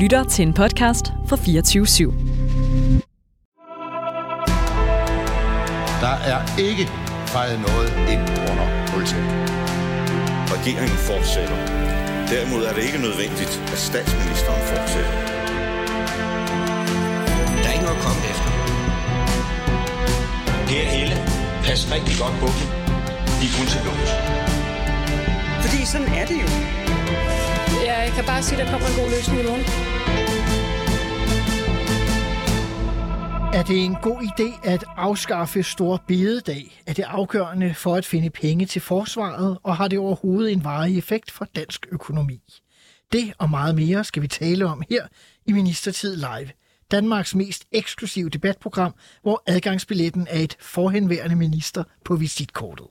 lytter til en podcast fra 24 /7. Der er ikke fejret noget ind under politik. Regeringen fortsætter. Derimod er det ikke nødvendigt, at statsministeren fortsætter. Der er ikke noget at komme efter. Per Helle, pas rigtig godt på dem. De er kun til lås. Fordi sådan er det jo. Jeg kan bare sige, at der kommer en god løsning i morgen. Er det en god idé at afskaffe stor bededag? Er det afgørende for at finde penge til forsvaret, og har det overhovedet en varig effekt for dansk økonomi? Det og meget mere skal vi tale om her i Ministertid Live. Danmarks mest eksklusive debatprogram, hvor adgangsbilletten er et forhenværende minister på visitkortet.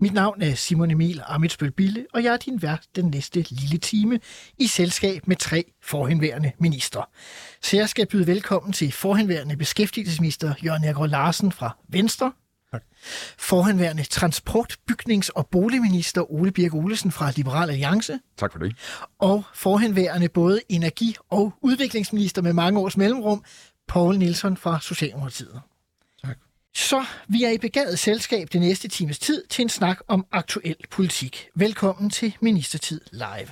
Mit navn er Simon Emil Amitsbøl Bille, og jeg er din vært den næste lille time i selskab med tre forhenværende minister. Så jeg skal byde velkommen til forhenværende beskæftigelsesminister Jørgen Erik Larsen fra Venstre. Tak. Forhenværende transport-, bygnings- og boligminister Ole Birk Olesen fra Liberal Alliance. Tak for det. Og forhenværende både energi- og udviklingsminister med mange års mellemrum, Paul Nielsen fra Socialdemokratiet. Så vi er i begavet selskab det næste times tid til en snak om aktuel politik. Velkommen til Ministertid Live.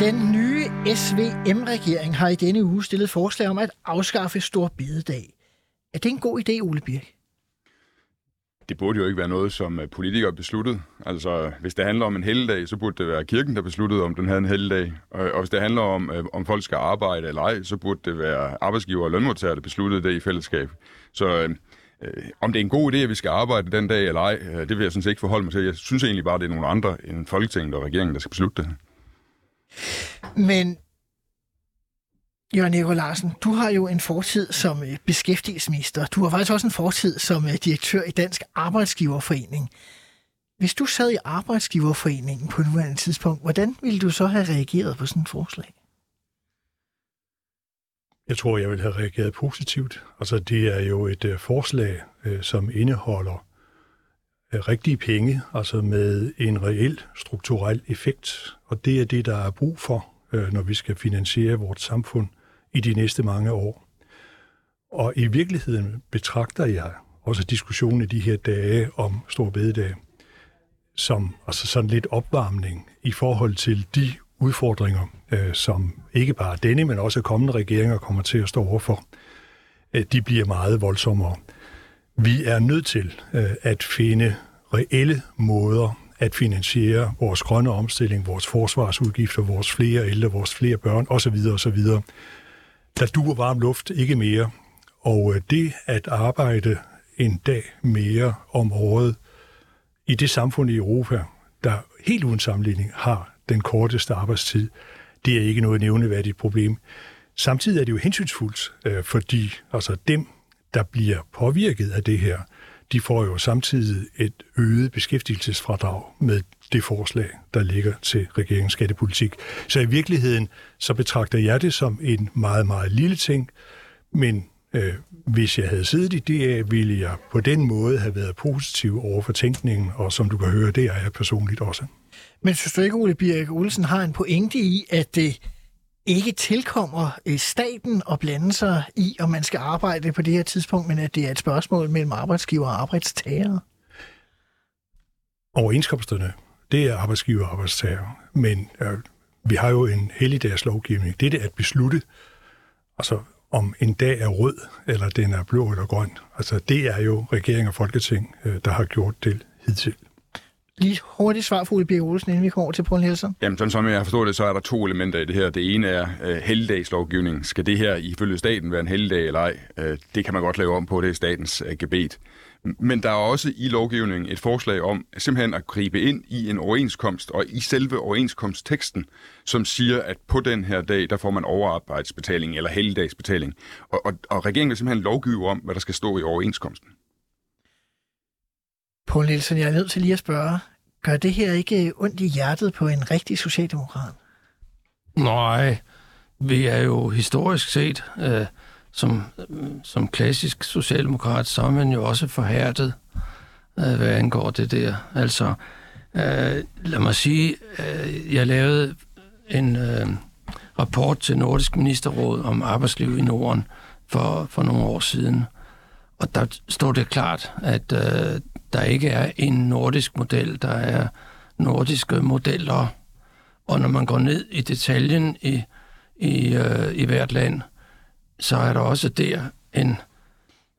Den nye SVM-regering har i denne uge stillet forslag om at afskaffe Stor Bededag. Er det en god idé, Ole Birk? Det burde jo ikke være noget, som øh, politikere besluttede. Altså, hvis det handler om en helligdag, så burde det være kirken, der besluttede, om den havde en helligdag. Og, og hvis det handler om, øh, om folk skal arbejde eller ej, så burde det være arbejdsgiver og lønmodtagere, der besluttede det i fællesskab. Så øh, øh om det er en god idé, at vi skal arbejde den dag eller ej, øh, det vil jeg sådan set ikke forholde mig til. Jeg synes egentlig bare, det er nogle andre end Folketinget og regeringen, der skal beslutte det. Men Jørgen Erik Larsen, du har jo en fortid som øh, beskæftigelsesminister. Du har faktisk også en fortid som øh, direktør i Dansk Arbejdsgiverforening. Hvis du sad i Arbejdsgiverforeningen på nuværende tidspunkt, hvordan ville du så have reageret på sådan et forslag? Jeg tror, jeg ville have reageret positivt. Altså, det er jo et øh, forslag, som indeholder rigtige penge, altså med en reel strukturel effekt. Og det er det, der er brug for, når vi skal finansiere vores samfund i de næste mange år. Og i virkeligheden betragter jeg også diskussionen i de her dage om Stor Bededag som altså sådan lidt opvarmning i forhold til de udfordringer, øh, som ikke bare denne, men også kommende regeringer kommer til at stå overfor. Øh, de bliver meget voldsommere. Vi er nødt til øh, at finde reelle måder at finansiere vores grønne omstilling, vores forsvarsudgifter, vores flere ældre, vores flere børn osv. osv. Der duer varm luft ikke mere, og øh, det at arbejde en dag mere om året i det samfund i Europa, der helt uden sammenligning har den korteste arbejdstid, det er ikke noget nævneværdigt problem. Samtidig er det jo hensynsfuldt, øh, fordi altså dem, der bliver påvirket af det her, de får jo samtidig et øget beskæftigelsesfradrag med det forslag, der ligger til regeringens skattepolitik. Så i virkeligheden, så betragter jeg det som en meget, meget lille ting, men øh, hvis jeg havde siddet i det, ville jeg på den måde have været positiv over for tænkningen, og som du kan høre, det er jeg personligt også. Men synes du ikke, Ole Birk Olsen har en pointe i, at det ikke tilkommer øh, staten at blande sig i, om man skal arbejde på det her tidspunkt, men at det er et spørgsmål mellem arbejdsgiver og arbejdstager? Overenskomsterne, det er arbejdsgiver og arbejdstager, men øh, vi har jo en helligdags lovgivning. Det er det at beslutte, altså om en dag er rød, eller den er blå eller grøn. Altså det er jo regering og folketing, øh, der har gjort det hidtil. Lige hurtigt svar for Ole Birk Olsen, inden vi kommer over til Poul Nielsen. Jamen, sådan som jeg forstår det, så er der to elementer i det her. Det ene er uh, helligdagslovgivning. Skal det her ifølge staten være en helligdag eller ej? Uh, det kan man godt lave om på, det er statens uh, gebet. Men der er også i lovgivningen et forslag om simpelthen at gribe ind i en overenskomst og i selve overenskomstteksten, som siger, at på den her dag, der får man overarbejdsbetaling eller helligdagsbetaling. Og, og, og regeringen vil simpelthen lovgive om, hvad der skal stå i overenskomsten. Poul Nielsen, jeg er nødt til lige at spørge, gør det her ikke ondt i hjertet på en rigtig socialdemokrat? Nej, vi er jo historisk set øh, som, som klassisk socialdemokrat, så er man jo også forhærdet, øh, hvad angår det der. Altså, øh, lad mig sige, øh, jeg lavede en øh, rapport til Nordisk Ministerråd om arbejdsliv i Norden for, for nogle år siden. Og der står det klart, at øh, der ikke er en nordisk model, der er nordiske modeller. Og når man går ned i detaljen i, i, øh, i hvert land, så er der også der en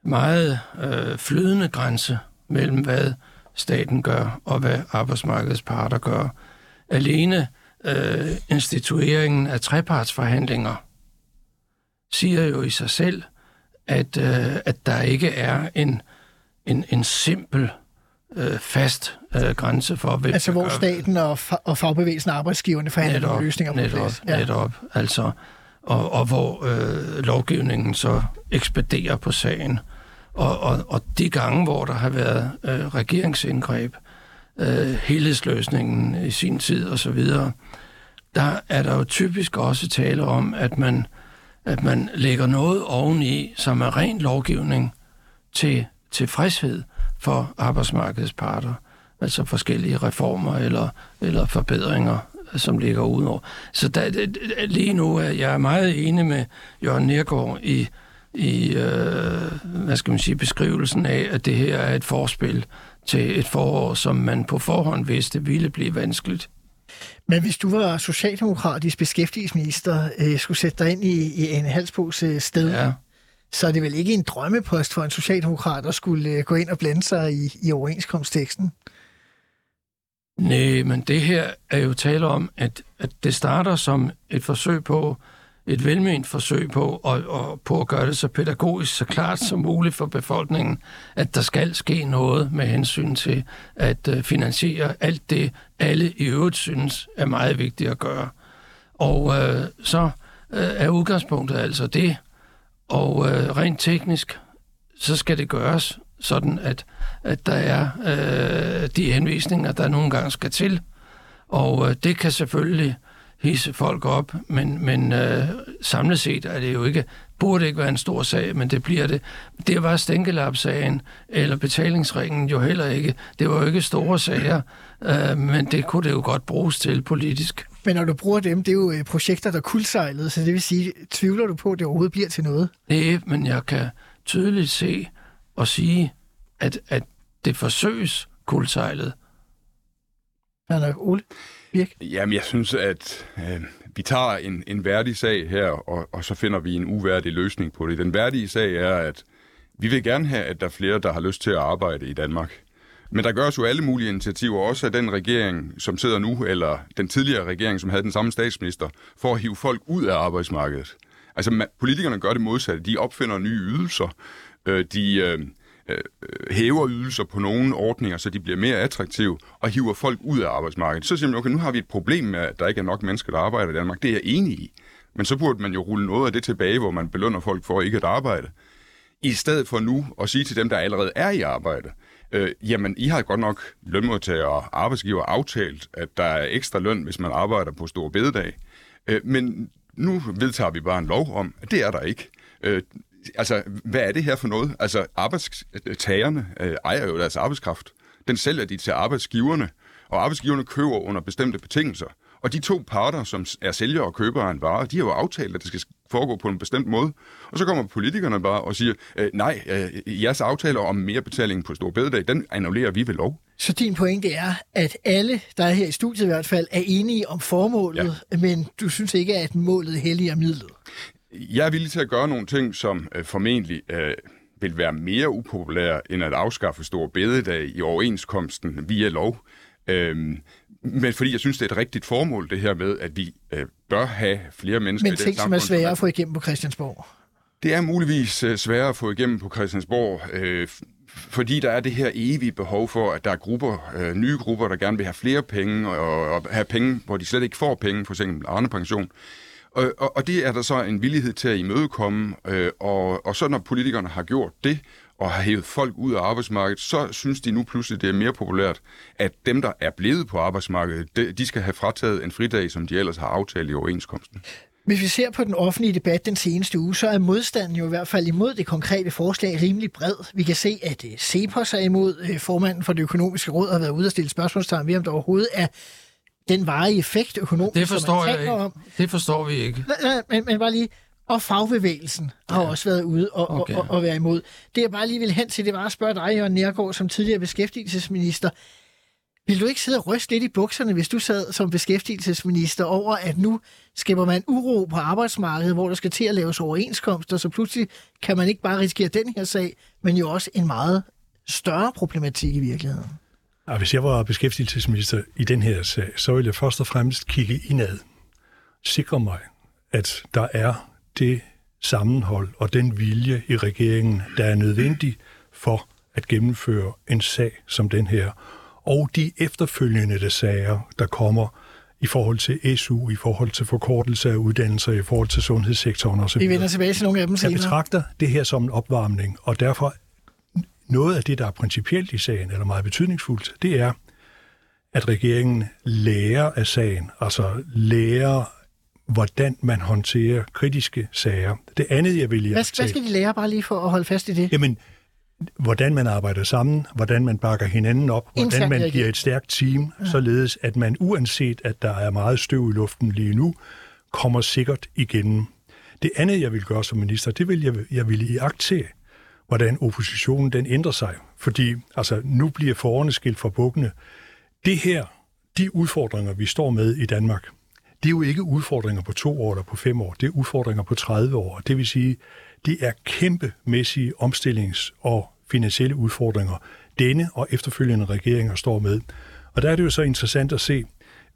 meget øh, flydende grænse mellem, hvad staten gør og hvad arbejdsmarkedets parter gør. Alene øh, institueringen af trepartsforhandlinger siger jo i sig selv, at, øh, at der ikke er en, en, en simpel øh, fast øh, grænse for, hvem Altså hvor staten og, fa- og fagbevægelsen og arbejdsgiverne forhandler netop, løsninger på netop, plads. Ja. Netop, altså, og, og hvor øh, lovgivningen så ekspederer på sagen. Og, og, og de gange, hvor der har været øh, regeringsindgreb, øh, helhedsløsningen i sin tid og så videre, der er der jo typisk også tale om, at man, at man lægger noget oveni, som er ren lovgivning til tilfredshed for arbejdsmarkedets parter. Altså forskellige reformer eller, eller forbedringer, som ligger udenover. Så der, lige nu er jeg meget enig med Jørgen Nergård i, i øh, hvad skal man sige, beskrivelsen af, at det her er et forspil til et forår, som man på forhånd vidste ville blive vanskeligt. Men hvis du var socialdemokratisk beskæftigelsesminister, øh, skulle sætte dig ind i, i en halsbos øh, sted, Ja. så er det vel ikke en drømmepost for en socialdemokrat at skulle øh, gå ind og blande sig i, i overenskomstteksten? Nej, men det her er jo tale om, at, at det starter som et forsøg på, et velment forsøg på, og, og på at gøre det så pædagogisk, så klart som muligt for befolkningen, at der skal ske noget med hensyn til at øh, finansiere alt det, alle i øvrigt synes er meget vigtigt at gøre. Og øh, så øh, er udgangspunktet altså det, og øh, rent teknisk, så skal det gøres sådan, at, at der er øh, de henvisninger, der nogle gange skal til. Og øh, det kan selvfølgelig hisse folk op, men, men øh, samlet set er det jo ikke, burde ikke være en stor sag, men det bliver det. Det var stænkelapsagen eller betalingsringen jo heller ikke. Det var jo ikke store sager, øh, men det kunne det jo godt bruges til politisk. Men når du bruger dem, det er jo øh, projekter, der kuldsejlede, så det vil sige, tvivler du på, at det overhovedet bliver til noget? Nej, men jeg kan tydeligt se og sige, at, at det forsøges kuldsejlet. Ja, nok, Ole? Birk? Jamen, jeg synes, at øh, vi tager en, en værdig sag her, og, og så finder vi en uværdig løsning på det. Den værdige sag er, at vi vil gerne have, at der er flere, der har lyst til at arbejde i Danmark. Men der gøres jo alle mulige initiativer, også af den regering, som sidder nu, eller den tidligere regering, som havde den samme statsminister, for at hive folk ud af arbejdsmarkedet. Altså, man, politikerne gør det modsatte. De opfinder nye ydelser. Øh, de øh, øh, hæver ydelser på nogle ordninger, så de bliver mere attraktive, og hiver folk ud af arbejdsmarkedet. Så siger man, okay, nu har vi et problem med, at der ikke er nok mennesker, der arbejder i Danmark. Det er jeg enig i. Men så burde man jo rulle noget af det tilbage, hvor man belønner folk for ikke at arbejde. I stedet for nu at sige til dem, der allerede er i arbejde, øh, jamen, I har godt nok lønmodtagere og arbejdsgiver aftalt, at der er ekstra løn, hvis man arbejder på stor bededag. Øh, men nu vedtager vi bare en lov om, at det er der ikke. Øh, altså, hvad er det her for noget? Altså, arbejdstagerne øh, ejer jo deres arbejdskraft. Den sælger de til arbejdsgiverne, og arbejdsgiverne køber under bestemte betingelser. Og de to parter, som er sælger og køber af en vare, de har jo aftalt, at det skal foregå på en bestemt måde. Og så kommer politikerne bare og siger, øh, nej, øh, jeres aftaler om mere betaling på stor bededag, den annullerer vi ved lov. Så din pointe er, at alle, der er her i studiet i hvert fald, er enige om formålet, ja. men du synes ikke, at målet helliger midlet? Jeg er villig til at gøre nogle ting, som øh, formentlig øh, vil være mere upopulære, end at afskaffe stor bededag i overenskomsten via lov. Øhm, men fordi jeg synes, det er et rigtigt formål, det her med, at vi øh, bør have flere mennesker Men i det ting, som er svære at få igennem på Christiansborg. Det er muligvis øh, sværere at få igennem på Christiansborg, øh, fordi der er det her evige behov for, at der er grupper, øh, nye grupper, der gerne vil have flere penge, og, og have penge, hvor de slet ikke får penge, for eksempel Arne Pension. Og, og, og det er der så en villighed til at imødekomme, øh, og, og så når politikerne har gjort det, og har hævet folk ud af arbejdsmarkedet, så synes de nu pludselig, det er mere populært, at dem, der er blevet på arbejdsmarkedet, de, de skal have frataget en fridag, som de ellers har aftalt i overenskomsten. Hvis vi ser på den offentlige debat den seneste uge, så er modstanden jo i hvert fald imod det konkrete forslag rimelig bred. Vi kan se, at øh, Cepos er imod. Øh, formanden for det økonomiske råd har været ude og stille spørgsmålstegn ved, om der overhovedet er den varige effekt økonomisk, Det som forstår man jeg ikke. om. Det forstår vi ikke. Men, men bare lige, og fagbevægelsen har også været ude og. Okay. og, og, og være imod. Det jeg bare lige vil hen til, det var at spørge dig, Jørgen Nærgaard, som tidligere beskæftigelsesminister. Vil du ikke sidde og ryste lidt i bukserne, hvis du sad som beskæftigelsesminister over, at nu skaber man uro på arbejdsmarkedet, hvor der skal til at laves overenskomster, så pludselig kan man ikke bare risikere den her sag, men jo også en meget større problematik i virkeligheden. Og hvis jeg var beskæftigelsesminister i den her sag, så ville jeg først og fremmest kigge indad. Sikre mig, at der er det sammenhold og den vilje i regeringen, der er nødvendig for at gennemføre en sag som den her. Og de efterfølgende sager, der kommer i forhold til SU, i forhold til forkortelse af uddannelser, i forhold til sundhedssektoren osv. Vi vender tilbage til nogle af dem Jeg senere. betragter det her som en opvarmning, og derfor noget af det, der er principielt i sagen, eller meget betydningsfuldt, det er, at regeringen lærer af sagen, altså lærer, hvordan man håndterer kritiske sager. Det andet, jeg vil Hvad, hvad skal de lære bare lige for at holde fast i det? Jamen, hvordan man arbejder sammen, hvordan man bakker hinanden op, Internt hvordan man giver et stærkt team, ja. således at man uanset, at der er meget støv i luften lige nu, kommer sikkert igennem. Det andet, jeg vil gøre som minister, det vil jeg, jeg vil iagtage, hvordan oppositionen den ændrer sig. Fordi altså, nu bliver forårene skilt fra bukkene. Det her, de udfordringer, vi står med i Danmark, det er jo ikke udfordringer på to år eller på fem år, det er udfordringer på 30 år. Det vil sige, det er kæmpemæssige omstillings- og finansielle udfordringer, denne og efterfølgende regeringer står med. Og der er det jo så interessant at se,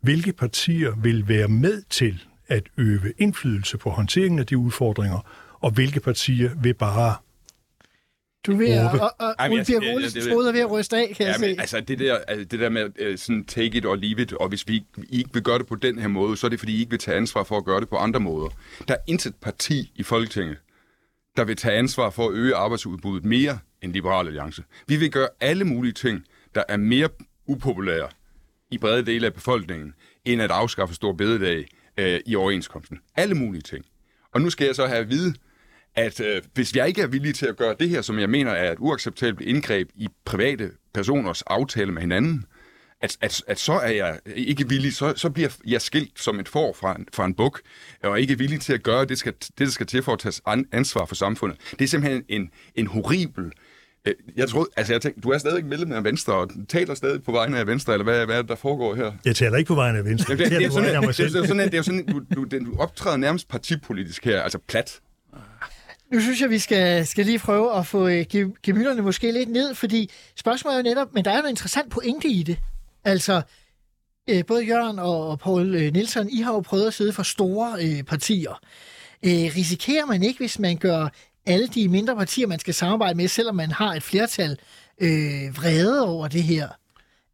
hvilke partier vil være med til at øve indflydelse på håndteringen af de udfordringer, og hvilke partier vil bare du er ved at, og, og Ej, men Ole jeg- Birk jeg- Olesens jeg- hoved er ved at ryste af, kan jeg Ja, se. altså det der, altså, det der med uh, sådan take it or leave it, og hvis vi ikke- I ikke vil gøre det på den her måde, så er det fordi, I ikke vil tage ansvar for at gøre det på andre måder. Der er intet parti i Folketinget, der vil tage ansvar for at øge arbejdsudbuddet mere end Liberal Alliance. Vi vil gøre alle mulige ting, der er mere upopulære i brede dele af befolkningen, end at afskaffe stor bededag øh, i overenskomsten. Alle mulige ting. Og nu skal jeg så have at vide, at øh, hvis jeg ikke er villig til at gøre det her, som jeg mener er et uacceptabelt indgreb i private personers aftale med hinanden, at, at, at så er jeg ikke villig, så, så bliver jeg skilt som et får fra en, fra en buk, og ikke villig til at gøre det, skal, det der skal til for at tage an- ansvar for samfundet. Det er simpelthen en, en horribel... øh, Jeg tror, altså jeg tænkte, du er stadig medlem af Venstre, og taler stadig på vegne af Venstre, eller hvad, hvad er det, der foregår her? Jeg taler ikke på vegne af Venstre. Jamen, det, er sådan, det, er sådan, det er jo sådan, du, du, den- du optræder nærmest partipolitisk her, altså plat. Nu synes jeg, vi skal, skal lige prøve at få øh, ge- gemytterne måske lidt ned, fordi spørgsmålet er jo netop, men der er jo en interessant pointe i det. Altså, øh, både Jørgen og, og Paul øh, Nielsen, I har jo prøvet at sidde for store øh, partier. Øh, risikerer man ikke, hvis man gør alle de mindre partier, man skal samarbejde med, selvom man har et flertal, øh, vrede over det her,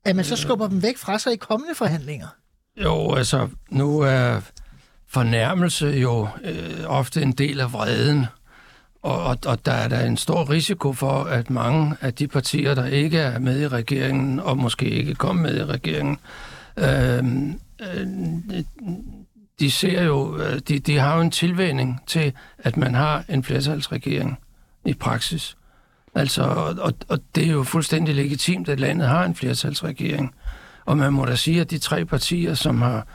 at man så skubber dem væk fra sig i kommende forhandlinger? Jo, altså, nu er fornærmelse jo øh, ofte en del af vreden. Og, og, og der er der en stor risiko for, at mange af de partier, der ikke er med i regeringen, og måske ikke kommer med i regeringen, øh, øh, de ser jo, øh, de, de har jo en tilvænning til, at man har en flertalsregering i praksis. Altså, og, og, og det er jo fuldstændig legitimt, at landet har en flertalsregering. Og man må da sige, at de tre partier, som har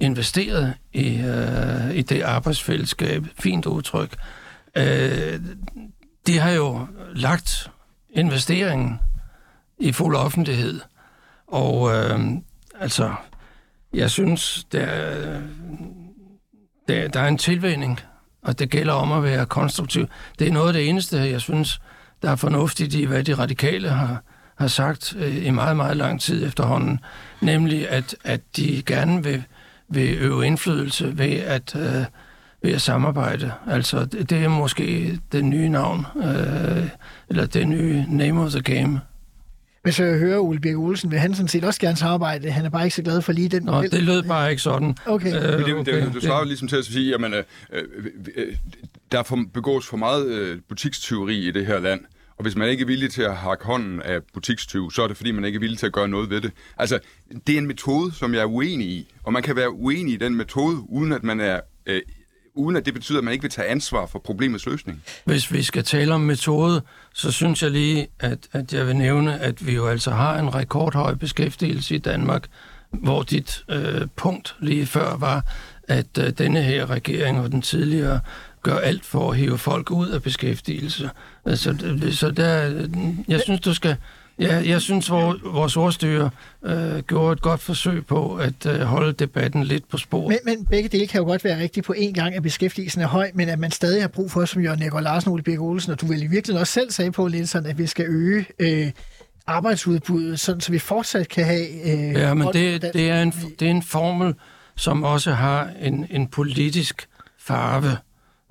investeret i, øh, i det arbejdsfællesskab, fint udtryk, øh, de har jo lagt investeringen i fuld offentlighed. Og øh, altså, jeg synes, der, der, der er en tilvænning, og det gælder om at være konstruktiv. Det er noget af det eneste, jeg synes, der er fornuftigt i, hvad de radikale har, har sagt øh, i meget, meget lang tid efterhånden, nemlig at, at de gerne vil, vil øve indflydelse ved at, øh, ved at samarbejde. Altså, det, det er måske det nye navn, øh, eller det nye name of the game. Hvis jeg hører Ole Birk Olsen, vil han sådan set også gerne samarbejde. Han er bare ikke så glad for lige den Nå, model. det lød bare ikke sådan. Okay. Øh, Men det, okay, det, det svarer jo ligesom til at sige, at øh, øh, øh, der er for, begås for meget øh, butikstyveri i det her land. Og hvis man ikke er villig til at hakke hånden af butikstyv, så er det fordi, man ikke er villig til at gøre noget ved det. Altså, det er en metode, som jeg er uenig i. Og man kan være uenig i den metode, uden at man er øh, uden at det betyder, at man ikke vil tage ansvar for problemets løsning. Hvis vi skal tale om metode, så synes jeg lige, at, at jeg vil nævne, at vi jo altså har en rekordhøj beskæftigelse i Danmark, hvor dit øh, punkt lige før var, at øh, denne her regering og den tidligere gør alt for at hive folk ud af beskæftigelse. Altså, så der, øh, jeg synes, du skal... Ja, jeg synes, vores ordstyre øh, gjorde et godt forsøg på at øh, holde debatten lidt på spor. Men, men begge dele kan jo godt være rigtigt på en gang, at beskæftigelsen er høj, men at man stadig har brug for, som Jørgen Nikolaj Larsen og Ole Birk Olsen, og du vel i virkeligheden også selv sagde på lidt sådan, at vi skal øge øh, arbejdsudbuddet, sådan så vi fortsat kan have... Øh, Ja, men det, det, er en, det er en formel, som også har en, en politisk farve.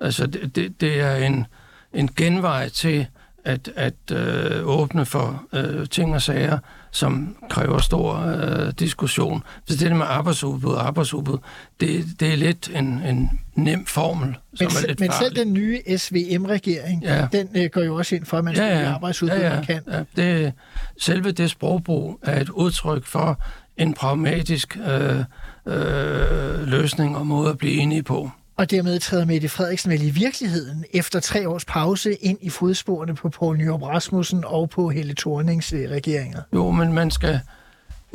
Altså, det, det, det er en, en genvej til at, at øh, åbne for øh, ting og sager, som kræver stor øh, diskussion. Så det der med arbejdsudbud og arbejdsudbud, det, det er lidt en, en nem formel, som Men, er lidt men farlig. selv den nye SVM-regering, Ja. den øh, går jo også ind for, at man skal ja, ja. arbejdsudbud, ja, man ja, kan. Ja, det, selve det sprogbrug er et udtryk for en pragmatisk øh, øh, løsning og måde at blive enige på. Og dermed træder Mette Frederiksen vel i virkeligheden efter tre års pause ind i fodsporene på Poul Nyrup Rasmussen og på Helle Thornings øh, regeringer. Jo, men man skal...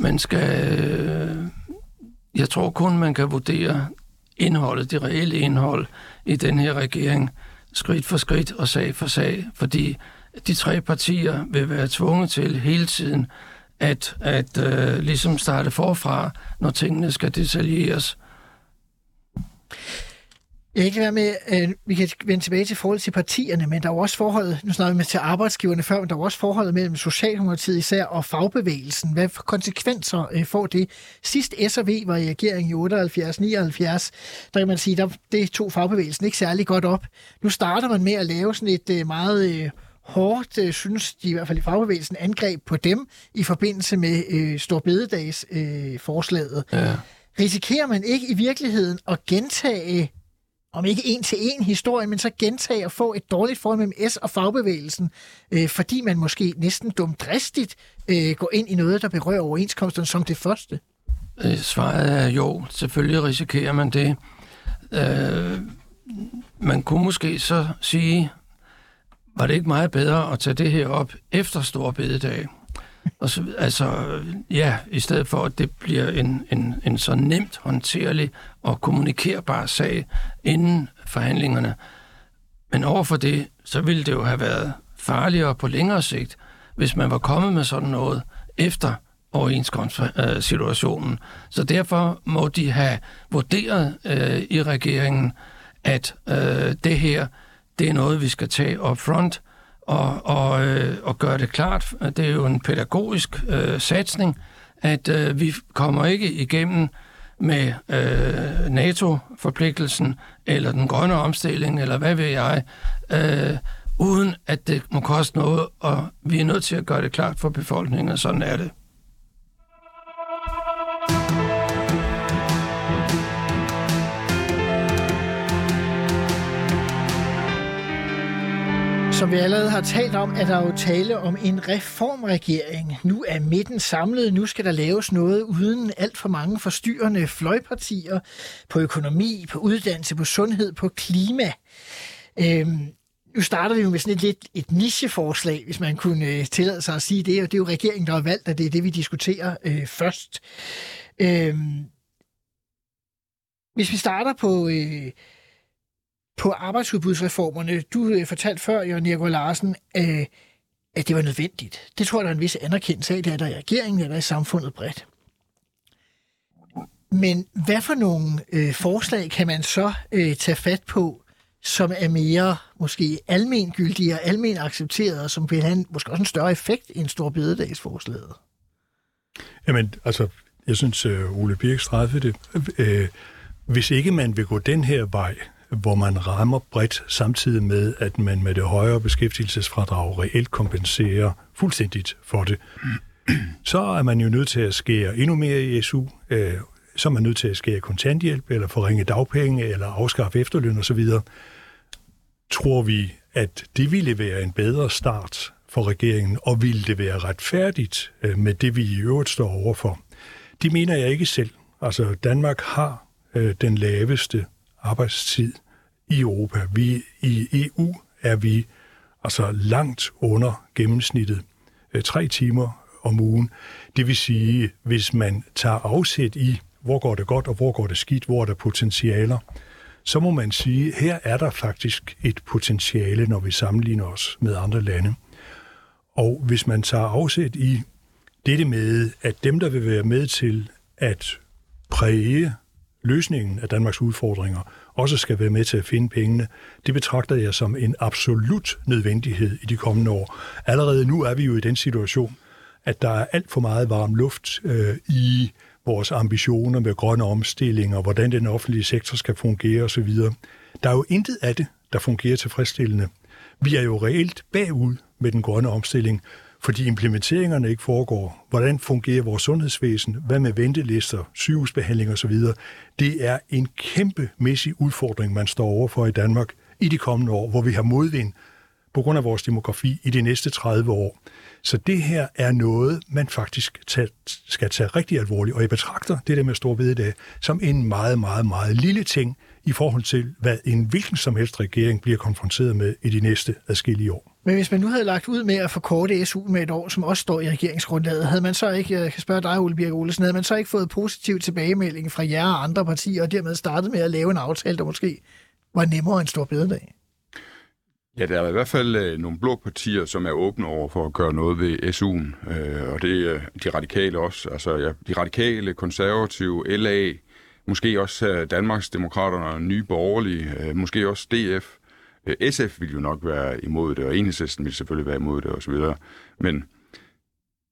Man skal øh, jeg tror kun, man kan vurdere indholdet, det reelle indhold i den her regering, skridt for skridt og sag for sag, fordi de tre partier vil være tvunget til hele tiden at, at øh, ligesom starte forfra, når tingene skal detaljeres. Jeg kan ikke være med, øh, vi kan vende tilbage til forhold til partierne, men der er jo også forholdet, nu snakker vi med til arbejdsgiverne før, men der er jo også forholdet mellem Socialdemokratiet især og fagbevægelsen. Hvad for konsekvenser øh, får det? Sidst S&V var i regering i 78-79, der kan man sige, der, det tog fagbevægelsen ikke særlig godt op. Nu starter man med at lave sådan et øh, meget øh, hårdt, øh, synes de i hvert fald i fagbevægelsen, angreb på dem i forbindelse med øh, Storbededags øh, forslaget. Ja. Risikerer man ikke i virkeligheden at gentage om ikke en til en historie, men så gentage og få et dårligt forhold mellem S og fagbevægelsen, øh, fordi man måske næsten dumdristigt øh, går ind i noget, der berører overenskomsterne som det første. Øh, Svaret er jo, selvfølgelig risikerer man det. Øh, man kunne måske så sige, var det ikke meget bedre at tage det her op efter Storbededag? Og så, altså, ja, i stedet for, at det bliver en, en, en så nemt håndterlig og kommunikerbar sag inden forhandlingerne. Men overfor det, så ville det jo have været farligere på længere sigt, hvis man var kommet med sådan noget efter overenskomstsituationen. Så derfor må de have vurderet øh, i regeringen, at øh, det her, det er noget, vi skal tage up front og, og, øh, og gøre det klart. Det er jo en pædagogisk øh, satsning, at øh, vi kommer ikke igennem med øh, NATO-forpligtelsen, eller den grønne omstilling, eller hvad ved jeg, øh, uden at det må koste noget, og vi er nødt til at gøre det klart for befolkningen, og sådan er det. Som vi allerede har talt om, er der jo tale om en reformregering. Nu er midten samlet, nu skal der laves noget uden alt for mange forstyrrende fløjpartier på økonomi, på uddannelse, på sundhed, på klima. Øhm, nu starter vi jo med sådan et lidt et nicheforslag, hvis man kunne øh, tillade sig at sige det. Og det er jo regeringen, der har valgt, at det er det, vi diskuterer øh, først. Øhm, hvis vi starter på... Øh, på arbejdsudbudsreformerne. Du øh, fortalte før, Jørgen Jergo Larsen, øh, at det var nødvendigt. Det tror jeg, der er en vis anerkendelse af, det er der i regeringen, eller i samfundet bredt. Men hvad for nogle øh, forslag kan man så øh, tage fat på, som er mere måske almengyldige og almen accepteret, og som vil have en, måske også en større effekt end Stor Bededagsforslaget? Jamen, altså, jeg synes, øh, Ole Birk straffede det. Øh, hvis ikke man vil gå den her vej, hvor man rammer bredt, samtidig med, at man med det højere beskæftigelsesfradrag reelt kompenserer fuldstændigt for det, så er man jo nødt til at skære endnu mere i SU, øh, så er man nødt til at skære kontanthjælp, eller forringe dagpenge, eller afskaffe efterløn osv. Tror vi, at det ville være en bedre start for regeringen, og ville det være retfærdigt øh, med det, vi i øvrigt står overfor? Det mener jeg ikke selv. Altså, Danmark har øh, den laveste arbejdstid i Europa. Vi I EU er vi altså langt under gennemsnittet. Øh, tre timer om ugen. Det vil sige, hvis man tager afsæt i, hvor går det godt og hvor går det skidt, hvor er der potentialer, så må man sige, her er der faktisk et potentiale, når vi sammenligner os med andre lande. Og hvis man tager afsæt i dette med, at dem, der vil være med til at præge løsningen af Danmarks udfordringer, også skal være med til at finde pengene, det betragter jeg som en absolut nødvendighed i de kommende år. Allerede nu er vi jo i den situation, at der er alt for meget varm luft øh, i vores ambitioner med grønne omstillinger, hvordan den offentlige sektor skal fungere osv. Der er jo intet af det, der fungerer tilfredsstillende. Vi er jo reelt bagud med den grønne omstilling, fordi implementeringerne ikke foregår. Hvordan fungerer vores sundhedsvæsen? Hvad med ventelister, sygehusbehandling osv.? Det er en kæmpemæssig udfordring, man står overfor i Danmark i de kommende år, hvor vi har modvind på grund af vores demografi i de næste 30 år. Så det her er noget, man faktisk tage, skal tage rigtig alvorligt, og jeg betragter det der med stor bededag som en meget, meget, meget lille ting i forhold til, hvad en hvilken som helst regering bliver konfronteret med i de næste adskillige år. Men hvis man nu havde lagt ud med at forkorte SU med et år, som også står i regeringsgrundlaget, havde man så ikke, jeg kan spørge dig, Ole Birk Olesen, havde man så ikke fået positiv tilbagemelding fra jer og andre partier, og dermed startet med at lave en aftale, der måske var nemmere end stor bededag? Ja, der er i hvert fald øh, nogle blå partier, som er åbne over for at gøre noget ved SU'en, øh, og det er de radikale også. Altså ja, de radikale, konservative, LA, måske også øh, Danmarks Demokraterne og Nye Borgerlige, øh, måske også DF. Øh, SF vil jo nok være imod det, og Enhedslisten vil selvfølgelig være imod det osv. Men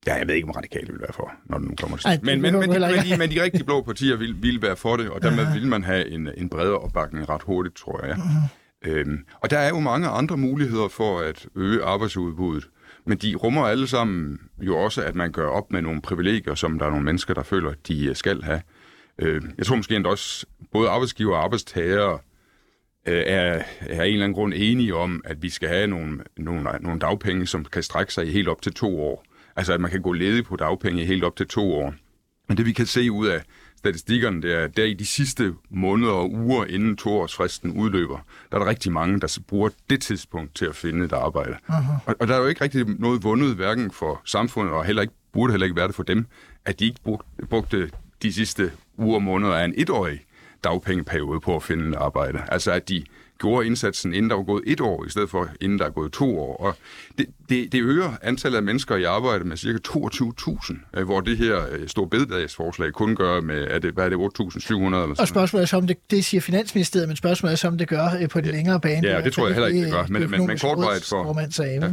ja, jeg ved ikke, om radikale vil være for, når det nu kommer til Ej, men, men, men, de, men, de, men de rigtige blå partier vil, vil være for det, og dermed vil man have en, en bredere opbakning ret hurtigt, tror jeg. Øhm, og der er jo mange andre muligheder for at øge arbejdsudbuddet, men de rummer alle sammen jo også, at man gør op med nogle privilegier, som der er nogle mennesker, der føler, at de skal have. Øh, jeg tror måske endda også, både arbejdsgiver og arbejdstagere øh, er, er en eller anden grund enige om, at vi skal have nogle, nogle, nogle dagpenge, som kan strække sig i helt op til to år. Altså at man kan gå ledig på dagpenge helt op til to år. Men det vi kan se ud af statistikkerne, det er, at der i de sidste måneder og uger inden toårsfristen udløber, der er der rigtig mange, der bruger det tidspunkt til at finde et arbejde. Uh-huh. Og, og der er jo ikke rigtig noget vundet, hverken for samfundet, og heller ikke, burde heller ikke være det for dem, at de ikke brugte, brugte de sidste uger og måneder af en etårig dagpengeperiode på at finde et arbejde. Altså at de gjorde indsatsen, inden der var gået et år, i stedet for inden der er gået to år. Og det, det, det øger antallet af mennesker i arbejde med cirka 22.000, hvor det her øh, store bededagsforslag kun gør med, er det, hvad er det, 8.700 eller sådan Og spørgsmålet er så, om det, det siger Finansministeriet, men spørgsmålet er så, om det gør øh, på det længere bane. Ja, det tror jeg heller ikke, det gør. Men, men, men kortvarigt for... Sagde, ja.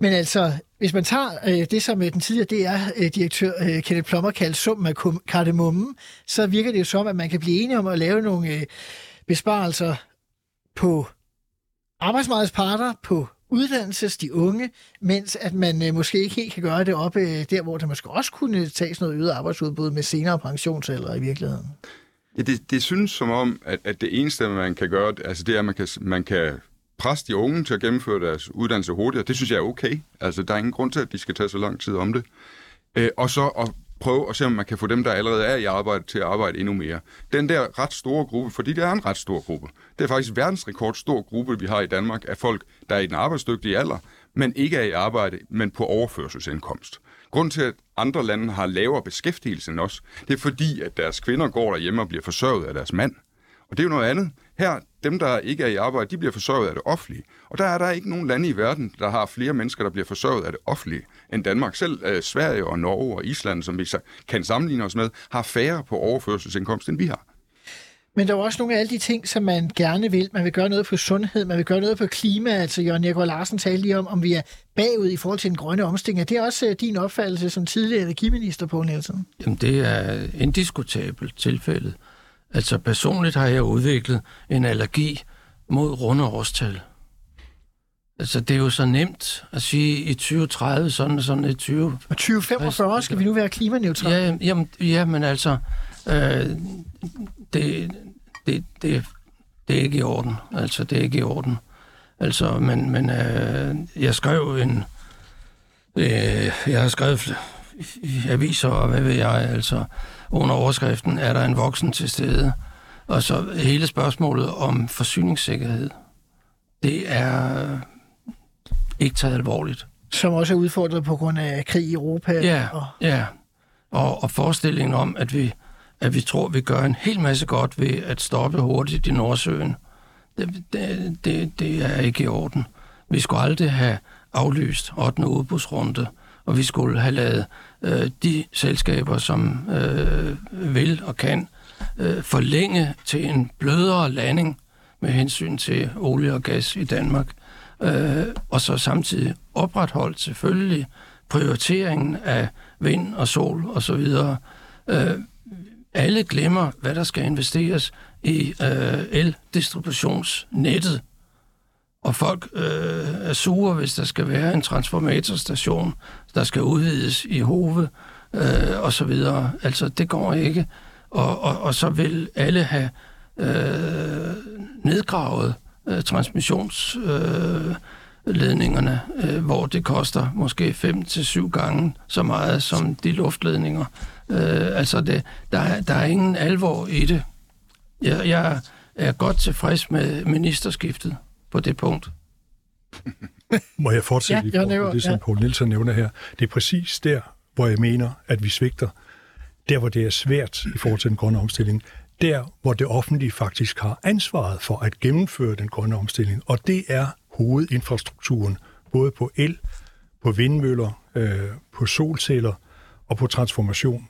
Men altså, hvis man tager øh, det, som øh, den tidligere DR-direktør øh, øh, Kenneth Plummer kaldte summen af kardemummen, så virker det jo som, at man kan blive enige om at lave nogle øh, besparelser på arbejdsmarkedsparter, på uddannelses, de unge, mens at man øh, måske ikke helt kan gøre det op øh, der, hvor der måske også kunne tages noget øget arbejdsudbud med senere pensionsalder i virkeligheden. Ja, det, det synes som om, at, at det eneste, man kan gøre, altså det er, at man kan, man kan presse de unge til at gennemføre deres uddannelse hurtigere. Det synes jeg er okay. Altså, der er ingen grund til, at de skal tage så lang tid om det. Øh, og så at prøve at se, om man kan få dem, der allerede er i arbejde, til at arbejde endnu mere. Den der ret store gruppe, fordi det er en ret stor gruppe, det er faktisk verdensrekord stor gruppe, vi har i Danmark, af folk, der er i den arbejdsdygtige alder, men ikke er i arbejde, men på overførselsindkomst. Grunden til, at andre lande har lavere beskæftigelse end os, det er fordi, at deres kvinder går derhjemme og bliver forsørget af deres mand. Og det er jo noget andet. Her, dem der ikke er i arbejde, de bliver forsørget af det offentlige. Og der er der ikke nogen lande i verden, der har flere mennesker, der bliver forsørget af det offentlige end Danmark. Selv øh, Sverige og Norge og Island, som vi så kan sammenligne os med, har færre på overførselsindkomst, end vi har. Men der er også nogle af alle de ting, som man gerne vil. Man vil gøre noget på sundhed, man vil gøre noget på klima. Altså, Jørgen Nikolaj Larsen talte lige om, om vi er bagud i forhold til den grønne omstilling. Er det også uh, din opfattelse som tidligere energiminister, på Nielsen? Jamen, det er indiskutabelt tilfældet. Altså, personligt har jeg udviklet en allergi mod runde årstal. Altså, det er jo så nemt at sige i 2030, sådan sådan i 20... Og 2045 skal vi nu være klimaneutrale. Ja, jamen, ja men altså, øh, det, det, det, det er ikke i orden. Altså, det er ikke i orden. Altså, men, men øh, jeg skrev en... Øh, jeg har skrevet aviser, og hvad ved jeg, altså, under overskriften, er der en voksen til stede, Og så hele spørgsmålet om forsyningssikkerhed, det er ikke taget alvorligt. Som også er udfordret på grund af krig i Europa. Ja, og... ja. Og, og forestillingen om, at vi, at vi tror, vi gør en hel masse godt ved at stoppe hurtigt i Nordsøen, det, det, det, det er ikke i orden. Vi skulle aldrig have aflyst 8. udbudsrunde, og vi skulle have lavet øh, de selskaber, som øh, vil og kan, øh, forlænge til en blødere landing med hensyn til olie og gas i Danmark, øh, og så samtidig opretholdt selvfølgelig prioriteringen af vind og sol og så videre. Øh, alle glemmer, hvad der skal investeres i øh, eldistributionsnettet. Og folk øh, er sure, hvis der skal være en transformatorstation, der skal udvides i Hove øh, og så videre. Altså, det går ikke. Og, og, og så vil alle have øh, nedgravet øh, transmissionsledningerne, øh, øh, hvor det koster måske 5 til syv gange så meget som de luftledninger. Øh, altså, det, der, er, der er ingen alvor i det. Jeg, jeg er godt tilfreds med ministerskiftet på det punkt. Må jeg fortsætte Ja, lige jeg på nævner- det, som ja. Poul Nielsen nævner her? Det er præcis der, hvor jeg mener, at vi svigter. Der, hvor det er svært i forhold til den grønne omstilling. Der, hvor det offentlige faktisk har ansvaret for at gennemføre den grønne omstilling. Og det er hovedinfrastrukturen, både på el, på vindmøller, øh, på solceller og på transformation.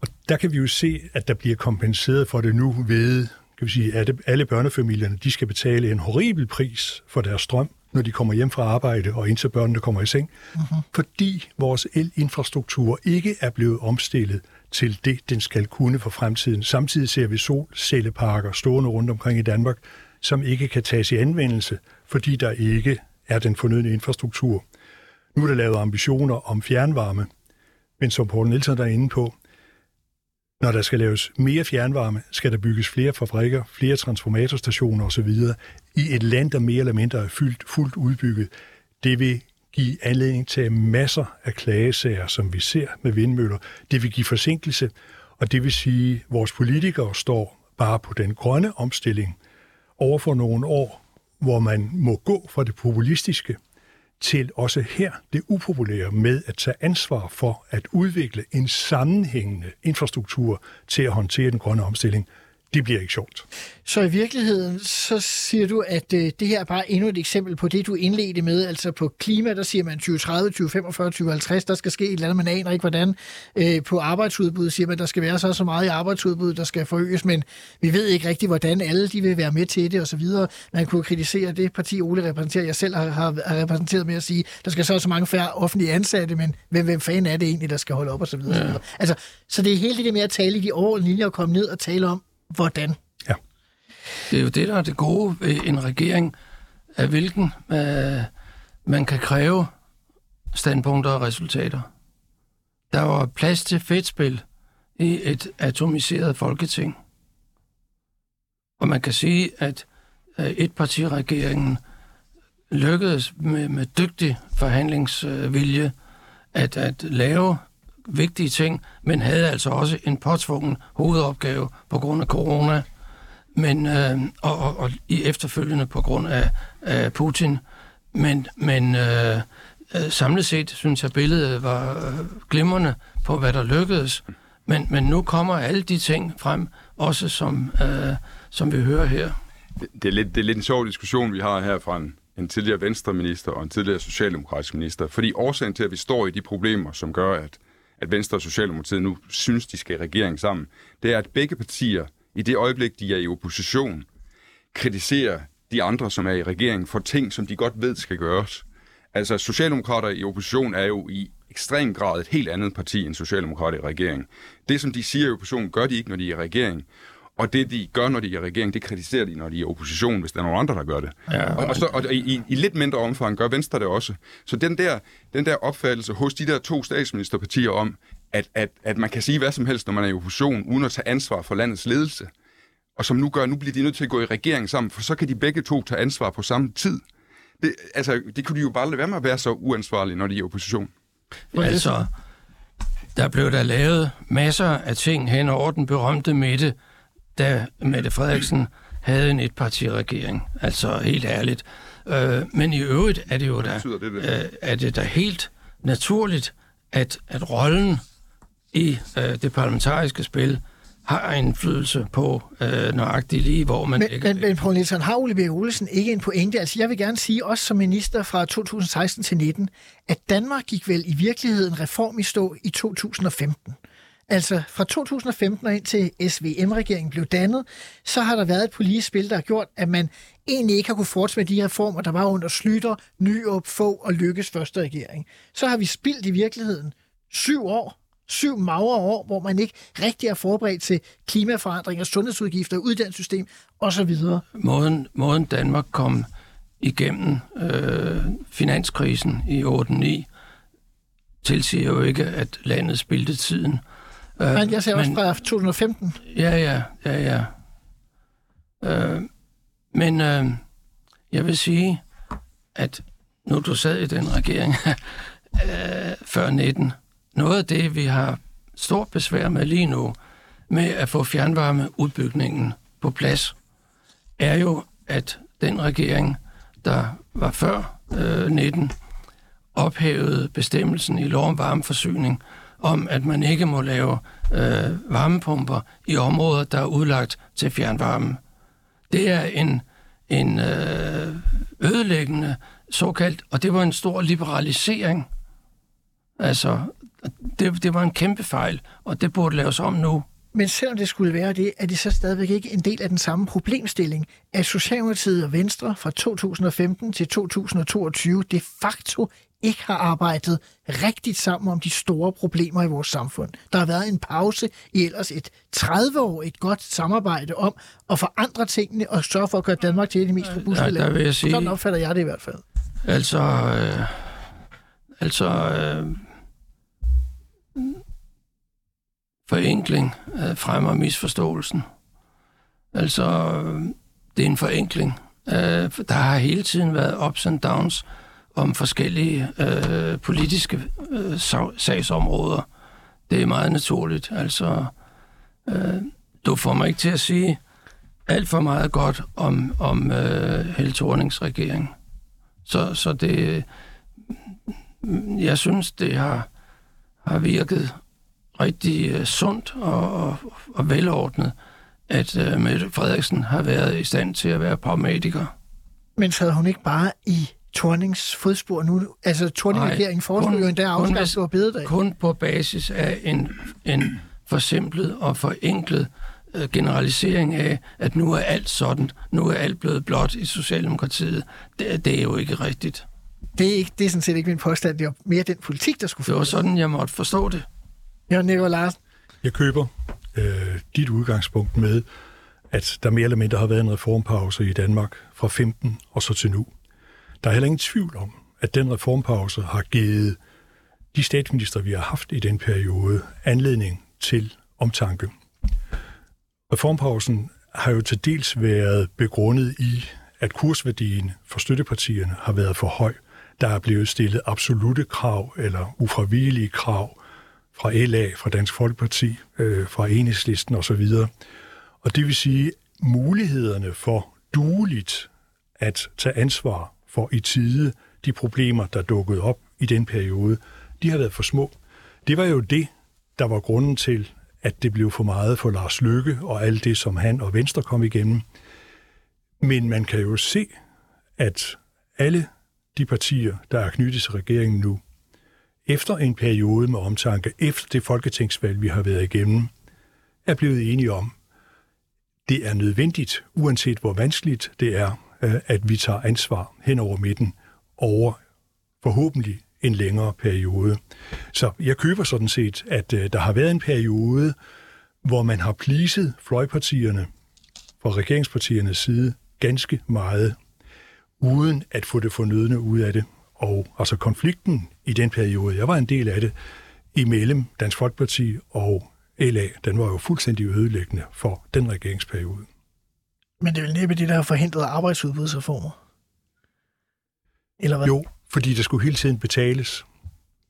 Og der kan vi jo se, at der bliver kompenseret for det nu ved, kan vi sige, at alle børnefamilierne, de skal betale en horribel pris for deres strøm, når de kommer hjem fra arbejde og indtil børnene kommer i seng, uh-huh. fordi vores elinfrastruktur ikke er blevet omstillet til det, den skal kunne for fremtiden. Samtidig ser vi solcelleparker stående rundt omkring i Danmark, som ikke kan tages i anvendelse, fordi der ikke er den fornødne infrastruktur. Nu er der lavet ambitioner om fjernvarme, men som Poul Nielsen er inde på, når der skal laves mere fjernvarme, skal der bygges flere fabrikker, flere transformatorstationer osv. i et land, der mere eller mindre er fyldt, fuldt udbygget. Det vil give anledning til masser af klagesager, som vi ser med vindmøller. Det vil give forsinkelse, og det vil sige, at vores politikere står bare på den grønne omstilling over for nogle år, hvor man må gå fra det populistiske til også her det upopulære med at tage ansvar for at udvikle en sammenhængende infrastruktur til at håndtere den grønne omstilling. Det bliver ikke sjovt. Så i virkeligheden, så siger du, at øh, det her er bare endnu et eksempel på det, du indledte med. Altså på klima, der siger man 2030, 2045, 2050, der skal ske et eller andet, man aner ikke hvordan. Øh, på arbejdsudbud siger man, at der skal være så så meget i arbejdsudbud, der skal forøges, men vi ved ikke rigtig, hvordan alle de vil være med til det osv. Man kunne kritisere det parti, Ole repræsenterer, jeg selv har, har, har repræsenteret med at sige, der skal så så mange færre offentlige ansatte, men hvem, hvem fanden er det egentlig, der skal holde op osv. Ja. Altså, så det er hele det med at tale i de overordnede linjer og komme ned og tale om, hvordan. Det er jo det, der er det gode ved en regering, af hvilken øh, man kan kræve standpunkter og resultater. Der var plads til fedtspil i et atomiseret folketing. Og man kan sige, at øh, etpartiregeringen lykkedes med, med dygtig forhandlingsvilje at, at lave vigtige ting, men havde altså også en påtvungen hovedopgave på grund af corona, men, øh, og, og, og i efterfølgende på grund af, af Putin. Men, men øh, øh, samlet set synes jeg, billedet var øh, glimrende på, hvad der lykkedes. Men, men nu kommer alle de ting frem, også som, øh, som vi hører her. Det, det, er lidt, det er lidt en sjov diskussion, vi har her fra en, en tidligere venstreminister og en tidligere socialdemokratisk minister. Fordi årsagen til, at vi står i de problemer, som gør, at, at Venstre og Socialdemokratiet nu synes, de skal i regering sammen, det er, at begge partier i det øjeblik, de er i opposition, kritiserer de andre, som er i regering, for ting, som de godt ved skal gøres. Altså, Socialdemokrater i opposition er jo i ekstrem grad et helt andet parti end Socialdemokrater i regering. Det, som de siger i opposition, gør de ikke, når de er i regering. Og det, de gør, når de er i regering, det kritiserer de, når de er i opposition, hvis der er nogen andre, der gør det. Ja. Og, og, så, og i, i lidt mindre omfang gør Venstre det også. Så den der, den der opfattelse hos de der to statsministerpartier om, at, at, at man kan sige hvad som helst, når man er i opposition, uden at tage ansvar for landets ledelse, og som nu gør, nu bliver de nødt til at gå i regering sammen, for så kan de begge to tage ansvar på samme tid. Det, altså, det kunne de jo bare lade være med at være så uansvarlige, når de er i opposition. Altså, der blev der lavet masser af ting hen over den berømte midte da Mette Frederiksen havde en etpartiregering. Altså helt ærligt. Øh, men i øvrigt er det jo da, det, det? øh, er det da helt naturligt, at, at rollen i øh, det parlamentariske spil har indflydelse på øh, nøjagtigt lige, hvor man Men, ligger. men, men Poul Nielsen, har Ole Birk Olesen ikke en pointe? Altså, jeg vil gerne sige, også som minister fra 2016 til 19, at Danmark gik vel i virkeligheden reform i stå i 2015. Altså fra 2015 og ind til SVM-regeringen blev dannet, så har der været et politisk spil, der har gjort, at man egentlig ikke har kunne fortsætte de reformer, der var under Slytter, Nyop, få og Lykkes første regering. Så har vi spildt i virkeligheden syv år, syv magre år, hvor man ikke rigtig er forberedt til klimaforandringer, sundhedsudgifter, uddannelsessystem osv. måden, måden Danmark kom igennem øh, finanskrisen i 8-9, tilsiger jo ikke, at landet spildte tiden. Øh, Men jeg ser også fra 2015. Ja, ja, ja, ja. Øh, men øh, jeg vil sige, at nu du sad i den regering øh, før 19, noget af det, vi har stort besvær med lige nu, med at få fjernvarmeudbygningen på plads, er jo, at den regering, der var før øh, 19, ophævede bestemmelsen i lov om varmeforsyning om, at man ikke må lave øh, varmepumper i områder, der er udlagt til fjernvarme. Det er en, en øh, ødelæggende såkaldt, og det var en stor liberalisering. Altså, det, det var en kæmpe fejl, og det burde laves om nu. Men selvom det skulle være det, er det så stadigvæk ikke en del af den samme problemstilling, at Socialdemokratiet og Venstre fra 2015 til 2022 de facto ikke har arbejdet rigtigt sammen om de store problemer i vores samfund. Der har været en pause i ellers et 30 år et godt samarbejde om at forandre tingene og sørge for at gøre Danmark til et af de mest robuste Ja, der vil jeg sige- Sådan opfatter jeg det i hvert fald. Altså, øh, altså øh, forenkling øh, fremmer misforståelsen. Altså, øh, det er en forenkling. Øh, der har hele tiden været ups and downs om forskellige øh, politiske øh, sag- sagsområder. Det er meget naturligt. Altså, øh, du får mig ikke til at sige alt for meget godt om, om øh, Helle Thornings regering. Så, så det, jeg synes, det har, har virket rigtig øh, sundt og, og, og velordnet, at øh, Mette Frederiksen har været i stand til at være pragmatiker. Men sad hun ikke bare i Tornings fodspor nu? Altså, Torning-regeringen foreslog jo endda at afskaffe hvis- store bededag. kun på basis af en, en forsimplet og forenklet uh, generalisering af, at nu er alt sådan, nu er alt blevet blot i Socialdemokratiet. Det, det er jo ikke rigtigt. Det er, ikke, det er sådan set ikke min påstand. Det er mere den politik, der skulle Det var sådan, jeg måtte forstå det. Ja, Nicolai Larsen. Jeg køber øh, dit udgangspunkt med, at der mere eller mindre har været en reformpause i Danmark fra 15 og så til nu. Der er heller ingen tvivl om, at den reformpause har givet de statsminister, vi har haft i den periode, anledning til omtanke. Reformpausen har jo til dels været begrundet i, at kursværdien for støttepartierne har været for høj. Der er blevet stillet absolute krav eller ufravigelige krav fra LA, fra Dansk Folkeparti, øh, fra Enhedslisten osv. Og det vil sige, mulighederne for dueligt at tage ansvar for i tide de problemer, der dukkede op i den periode, de har været for små. Det var jo det, der var grunden til, at det blev for meget for Lars Løkke og alt det, som han og Venstre kom igennem. Men man kan jo se, at alle de partier, der er knyttet til regeringen nu, efter en periode med omtanke, efter det folketingsvalg, vi har været igennem, er blevet enige om, det er nødvendigt, uanset hvor vanskeligt det er, Øh, at vi tager ansvar hen over midten over forhåbentlig en længere periode. Så jeg køber sådan set, at øh, der har været en periode, hvor man har pliset fløjpartierne fra regeringspartiernes side ganske meget, uden at få det fornødne ud af det. Og altså konflikten i den periode, jeg var en del af det, imellem Dansk Folkeparti og LA, den var jo fuldstændig ødelæggende for den regeringsperiode. Men det er vel næppe det, der har forhindret arbejdsudbudsreformer? Eller hvad? Jo, fordi der skulle hele tiden betales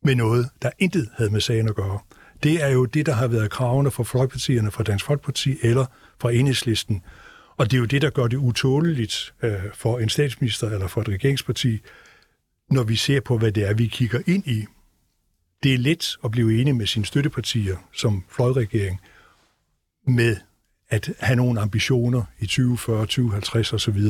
med noget, der intet havde med sagen at gøre. Det er jo det, der har været kravene fra Folkepartierne, fra Dansk Folkeparti eller fra Enhedslisten. Og det er jo det, der gør det utåleligt øh, for en statsminister eller for et regeringsparti, når vi ser på, hvad det er, vi kigger ind i. Det er let at blive enige med sine støttepartier som fløjregering med at have nogle ambitioner i 2040, 2050 osv.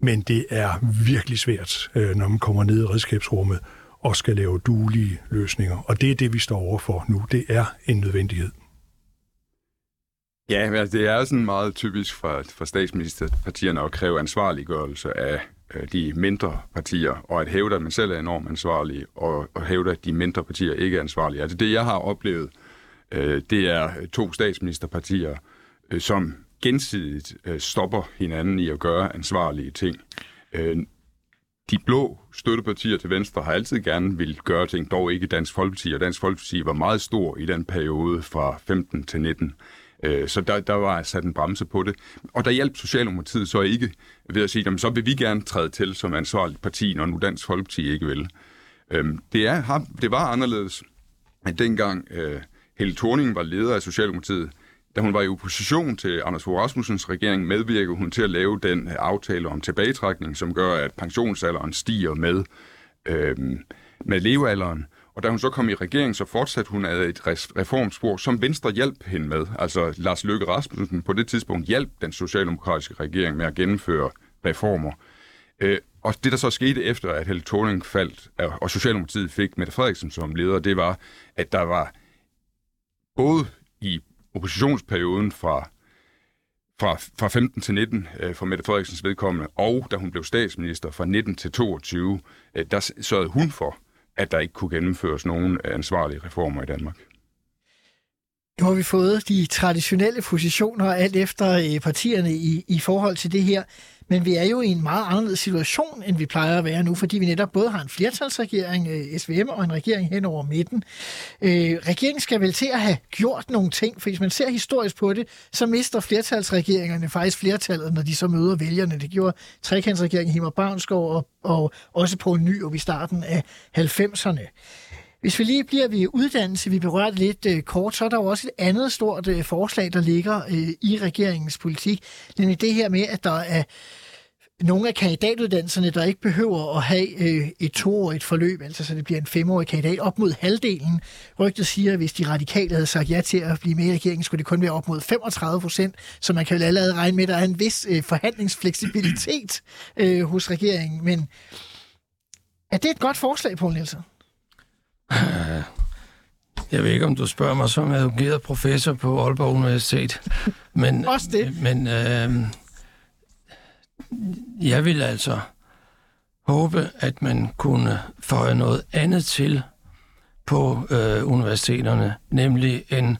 Men det er virkelig svært, øh, når man kommer ned i redskabsrummet og skal lave duelige løsninger. Og det er det, vi står overfor nu. Det er en nødvendighed. Ja, altså, det er sådan meget typisk for, for statsministerpartierne at kræve ansvarliggørelse af øh, de mindre partier, og at hævde, at man selv er enormt ansvarlig, og, og hævde, at de mindre partier ikke er ansvarlige. Altså det, jeg har oplevet, øh, det er to statsministerpartier, øh, som gensidigt øh, stopper hinanden i at gøre ansvarlige ting. Øh, de blå støttepartier til Venstre har altid gerne vil gøre ting, dog ikke Dansk Folkeparti, og Dansk Folkeparti var meget stor i den periode fra 15 til 19. Øh, så der, der var sat en bremse på det. Og der hjalp Socialdemokratiet så ikke ved at sige, jamen, så vil vi gerne træde til som ansvarligt parti, når nu Dansk Folkeparti ikke vil. Øh, det, er, det var anderledes, at dengang øh, Helle Thorning var leder af Socialdemokratiet, da hun var i opposition til Anders Fogh Rasmussens regering, medvirkede hun til at lave den øh, aftale om tilbagetrækning, som gør, at pensionsalderen stiger med, øh, med levealderen. Og da hun så kom i regering, så fortsatte hun ad et reformspor, som Venstre hjalp hende med. Altså Lars Løkke Rasmussen på det tidspunkt hjalp den socialdemokratiske regering med at gennemføre reformer. Øh, og det, der så skete efter, at Helle Thorning faldt, og Socialdemokratiet fik Mette Frederiksen som leder, det var, at der var både i oppositionsperioden fra, fra, fra 15 til 19 øh, for Mette Frederiksens vedkommende, og da hun blev statsminister fra 19 til 22, øh, der sørgede hun for, at der ikke kunne gennemføres nogen ansvarlige reformer i Danmark. Nu har vi fået de traditionelle positioner alt efter øh, partierne i, i forhold til det her. Men vi er jo i en meget anderledes situation, end vi plejer at være nu, fordi vi netop både har en flertalsregering, øh, SVM, og en regering hen over midten. Øh, regeringen skal vel til at have gjort nogle ting, for hvis man ser historisk på det, så mister flertalsregeringerne faktisk flertallet, når de så møder vælgerne. Det gjorde trekantsregeringen Himmer Barnskov og, og også på en ny i starten af 90'erne. Hvis vi lige bliver ved uddannelse, vi berørte lidt øh, kort, så er der jo også et andet stort øh, forslag, der ligger øh, i regeringens politik, nemlig det her med, at der er nogle af kandidatuddannelserne, der ikke behøver at have øh, et toårigt forløb, altså så det bliver en femårig kandidat, op mod halvdelen. Rygtet siger, at hvis de radikale havde sagt ja til at blive med i regeringen, skulle det kun være op mod 35 procent, så man kan vel allerede regne med, at der er en vis øh, forhandlingsfleksibilitet øh, hos regeringen. Men er det et godt forslag, Poul Nielsen? Jeg ved ikke, om du spørger mig som adjungeret professor på Aalborg Universitet. Men, Også det. Men øh, jeg vil altså håbe, at man kunne føje noget andet til på øh, universiteterne, nemlig en,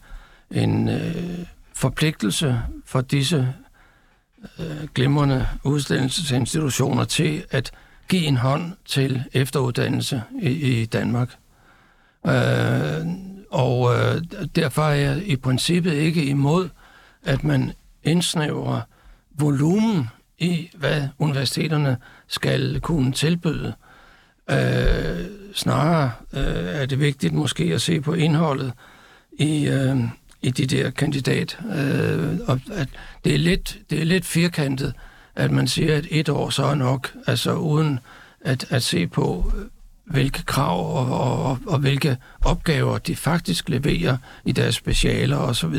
en øh, forpligtelse for disse øh, glimrende uddannelsesinstitutioner til at give en hånd til efteruddannelse i, i Danmark. Øh, og øh, derfor er jeg i princippet ikke imod, at man indsnævrer volumen i, hvad universiteterne skal kunne tilbyde. Øh, snarere øh, er det vigtigt måske at se på indholdet i, øh, i de der kandidat. Øh, og at det, er lidt, det er lidt firkantet, at man siger, at et år så er nok, altså uden at, at se på, hvilke krav og, og, og hvilke opgaver de faktisk leverer i deres specialer osv.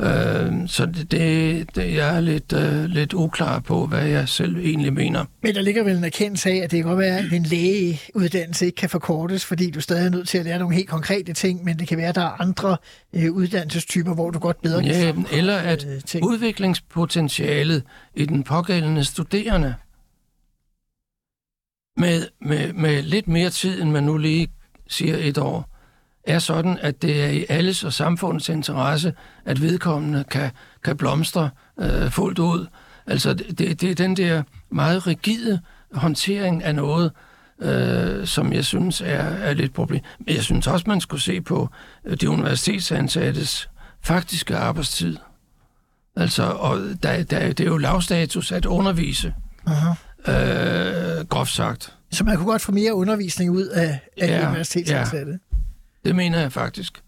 Øh, så det, det, det, jeg er lidt, øh, lidt uklar på, hvad jeg selv egentlig mener. Men der ligger vel en erkendelse af, at det kan godt være, at en lægeuddannelse ikke kan forkortes, fordi du stadig er nødt til at lære nogle helt konkrete ting, men det kan være, at der er andre øh, uddannelsestyper, hvor du godt bedre kan ja, Eller at øh, ting. udviklingspotentialet i den pågældende studerende med, med, med lidt mere tid, end man nu lige siger et år, er sådan, at det er i alles og samfundets interesse, at vedkommende kan, kan blomstre øh, fuldt ud. Altså, det, det er den der meget rigide håndtering af noget, øh, som jeg synes er, er lidt problem. Men jeg synes også, man skulle se på øh, de universitetsansattes faktiske arbejdstid. Altså, og der, der, det er jo lavstatus at undervise. Aha øh, groft sagt. Så man kunne godt få mere undervisning ud af, af ja, universitetsansatte? Ja. Det mener jeg faktisk.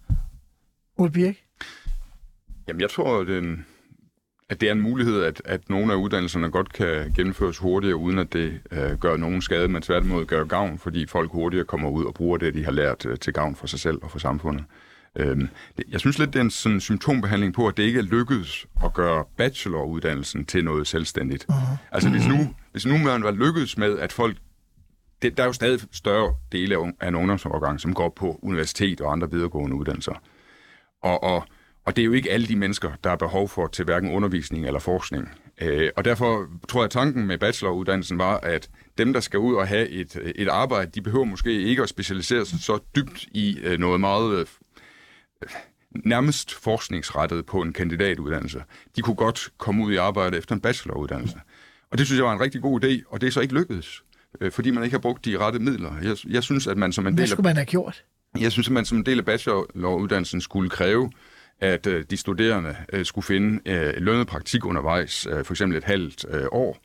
Ole Birk? Jamen, jeg tror, at, den, at det er en mulighed, at, at nogle af uddannelserne godt kan gennemføres hurtigere, uden at det øh, gør nogen skade, men tværtimod gør gavn, fordi folk hurtigere kommer ud og bruger det, de har lært øh, til gavn for sig selv og for samfundet. Øhm, jeg synes lidt, det er en sådan symptombehandling på, at det ikke er lykkedes at gøre bacheloruddannelsen til noget selvstændigt. Uh-huh. Altså hvis nu, hvis nu man var lykkedes med, at folk det, der er jo stadig større dele af en ungdomsårgang, som går på universitet og andre videregående uddannelser. Og, og, og det er jo ikke alle de mennesker, der har behov for til hverken undervisning eller forskning. Øh, og derfor tror jeg, at tanken med bacheloruddannelsen var, at dem, der skal ud og have et, et arbejde, de behøver måske ikke at specialisere sig så dybt i øh, noget meget øh, nærmest forskningsrettet på en kandidatuddannelse. De kunne godt komme ud i arbejde efter en bacheloruddannelse. Og det synes jeg var en rigtig god idé, og det er så ikke lykkedes, øh, fordi man ikke har brugt de rette midler. Jeg, jeg synes, at man som en Hvad del af skulle man have gjort? jeg synes, at man som en del af bacheloruddannelsen skulle kræve, at øh, de studerende øh, skulle finde øh, lønnet praktik undervejs, øh, for eksempel et halvt øh, år.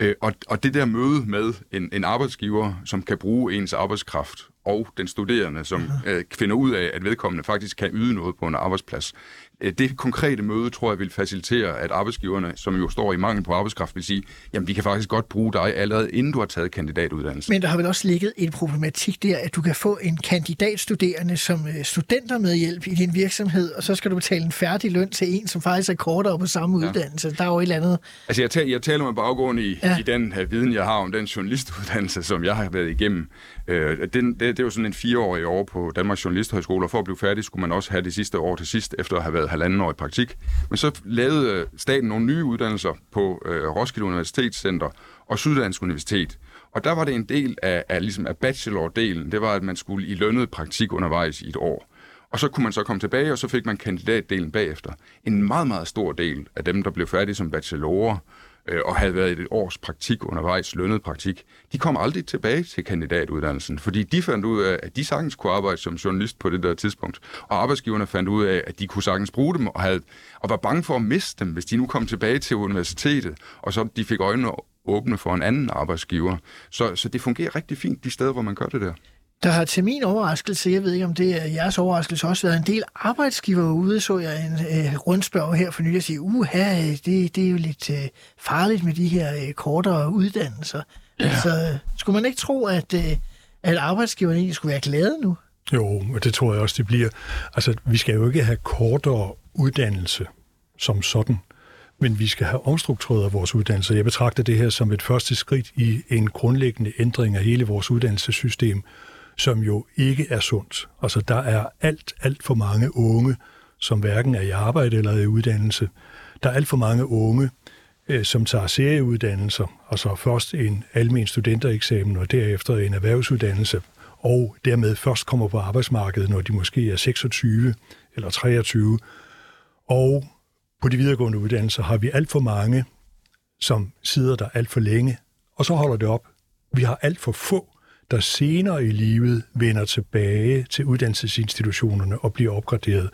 Øh, og, og det der møde med en, en arbejdsgiver, som kan bruge ens arbejdskraft, og den studerende, som øh, finder ud af, at vedkommende faktisk kan yde noget på en arbejdsplads. Øh, det konkrete møde, tror jeg, vil facilitere, at arbejdsgiverne, som jo står i mangel på arbejdskraft, vil sige, jamen vi kan faktisk godt bruge dig allerede, inden du har taget kandidatuddannelsen. Men der har vel også ligget en problematik der, at du kan få en kandidatstuderende som øh, studenter med hjælp i din virksomhed, og så skal du betale en færdig løn til en, som faktisk er kortere på samme ja. uddannelse. Der er jo et eller andet... Altså, jeg, taler, jeg taler med baggrund i, Ja. i den uh, viden, jeg har om den journalistuddannelse, som jeg har været igennem. Øh, den, det, det var sådan en fireårig år på Danmarks Journalisthøjskole, og for at blive færdig, skulle man også have det sidste år til sidst, efter at have været halvanden år i praktik. Men så lavede øh, staten nogle nye uddannelser på øh, Roskilde Universitetscenter og Syddansk Universitet. Og der var det en del af, af, ligesom af bachelor-delen, det var, at man skulle i lønnet praktik undervejs i et år. Og så kunne man så komme tilbage, og så fik man kandidatdelen bagefter. En meget, meget stor del af dem, der blev færdige som bachelorer, øh, og havde været i et års praktik undervejs, lønnet praktik, de kom aldrig tilbage til kandidatuddannelsen, fordi de fandt ud af, at de sagtens kunne arbejde som journalist på det der tidspunkt, og arbejdsgiverne fandt ud af, at de kunne sagtens bruge dem, og, havde, og var bange for at miste dem, hvis de nu kom tilbage til universitetet, og så de fik øjnene åbne for en anden arbejdsgiver. Så, så det fungerer rigtig fint de steder, hvor man gør det der. Der har til min overraskelse, jeg ved ikke om det er jeres overraskelse, også været en del arbejdsgiver ude, så jeg en øh, rundspørg her for nylig og sige, uha, det, det er jo lidt øh, farligt med de her øh, kortere uddannelser. Ja. Altså, skulle man ikke tro, at, øh, at arbejdsgiverne egentlig skulle være glade nu? Jo, og det tror jeg også, det bliver. Altså, vi skal jo ikke have kortere uddannelse som sådan, men vi skal have omstruktureret vores uddannelse. Jeg betragter det her som et første skridt i en grundlæggende ændring af hele vores uddannelsessystem, som jo ikke er sundt. Altså, der er alt, alt for mange unge, som hverken er i arbejde eller i uddannelse. Der er alt for mange unge, øh, som tager serieuddannelser, altså først en almen studentereksamen og derefter en erhvervsuddannelse, og dermed først kommer på arbejdsmarkedet, når de måske er 26 eller 23. Og på de videregående uddannelser har vi alt for mange, som sidder der alt for længe, og så holder det op. Vi har alt for få, der senere i livet vender tilbage til uddannelsesinstitutionerne og bliver opgraderet.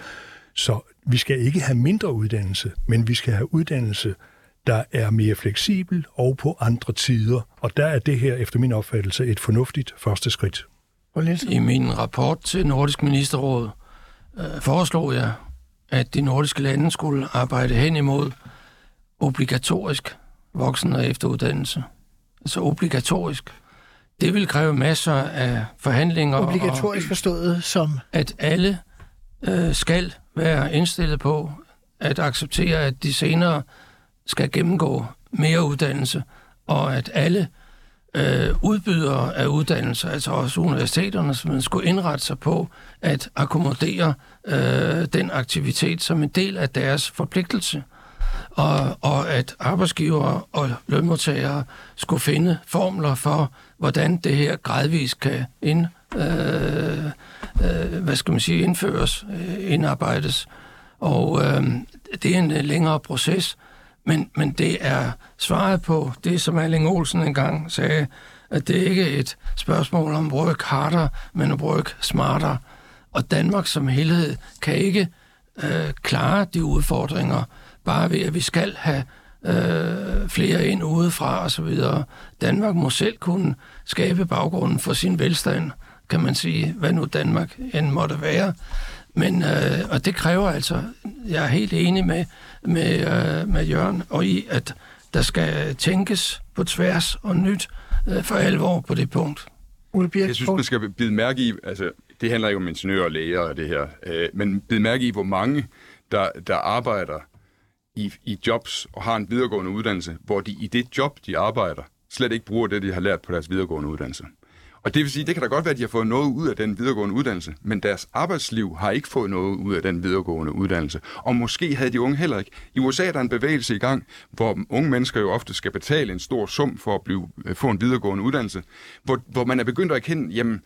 Så vi skal ikke have mindre uddannelse, men vi skal have uddannelse, der er mere fleksibel og på andre tider. Og der er det her efter min opfattelse et fornuftigt første skridt. I min rapport til Nordisk Ministerråd øh, foreslog jeg, at de nordiske lande skulle arbejde hen imod obligatorisk voksen- og efteruddannelse. Altså obligatorisk. Det vil kræve masser af forhandlinger. Obligatorisk forstået som... At alle øh, skal være indstillet på at acceptere, at de senere skal gennemgå mere uddannelse, og at alle øh, udbydere af uddannelser, altså også universiteterne, som skulle indrette sig på at akkommodere øh, den aktivitet som en del af deres forpligtelse, og, og at arbejdsgivere og lønmodtagere skulle finde formler for, hvordan det her gradvist kan ind, øh, øh, hvad skal man sige, indføres, øh, indarbejdes. Og øh, det er en øh, længere proces, men, men det er svaret på det, som Erling Olsen engang sagde, at det ikke er et spørgsmål om work harder, men at work smarter. Og Danmark som helhed kan ikke øh, klare de udfordringer, bare ved at vi skal have øh, flere ind udefra osv. Danmark må selv kunne skabe baggrunden for sin velstand, kan man sige, hvad nu Danmark end måtte være. Men, øh, og det kræver altså, jeg er helt enig med, med, øh, med Jørgen, og i, at der skal tænkes på tværs og nyt øh, for alvor på det punkt. Jeg synes, man skal bide mærke i, altså, det handler ikke om ingeniører og læger og det her, øh, men bide mærke i, hvor mange, der, der arbejder i, i jobs og har en videregående uddannelse, hvor de i det job, de arbejder, slet ikke bruger det, de har lært på deres videregående uddannelse. Og det vil sige, det kan da godt være, at de har fået noget ud af den videregående uddannelse, men deres arbejdsliv har ikke fået noget ud af den videregående uddannelse. Og måske havde de unge heller ikke. I USA er der en bevægelse i gang, hvor unge mennesker jo ofte skal betale en stor sum for at blive, øh, få en videregående uddannelse, hvor, hvor man er begyndt at erkende, jamen,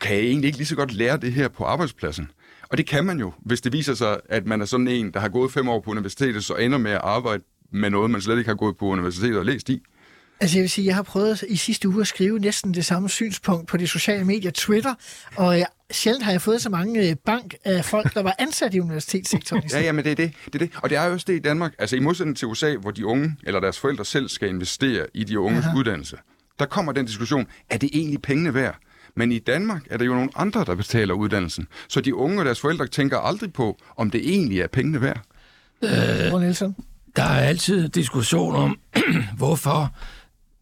kan jeg egentlig ikke lige så godt lære det her på arbejdspladsen? Og det kan man jo, hvis det viser sig, at man er sådan en, der har gået fem år på universitetet, så ender med at arbejde med noget, man slet ikke har gået på universitetet og læst i. Altså jeg vil sige, jeg har prøvet i sidste uge at skrive næsten det samme synspunkt på de sociale medier, Twitter, og jeg, sjældent har jeg fået så mange øh, bank af folk, der var ansat i universitetssektoren. Ja, ja, men det er det, det er det. Og det er jo også det i Danmark. Altså i modsætning til USA, hvor de unge eller deres forældre selv skal investere i de unges Aha. uddannelse, der kommer den diskussion, er det egentlig pengene værd? Men i Danmark er der jo nogle andre, der betaler uddannelsen. Så de unge og deres forældre tænker aldrig på, om det egentlig er pengene værd. Øh, Nielsen. Der er altid diskussion om, hvorfor,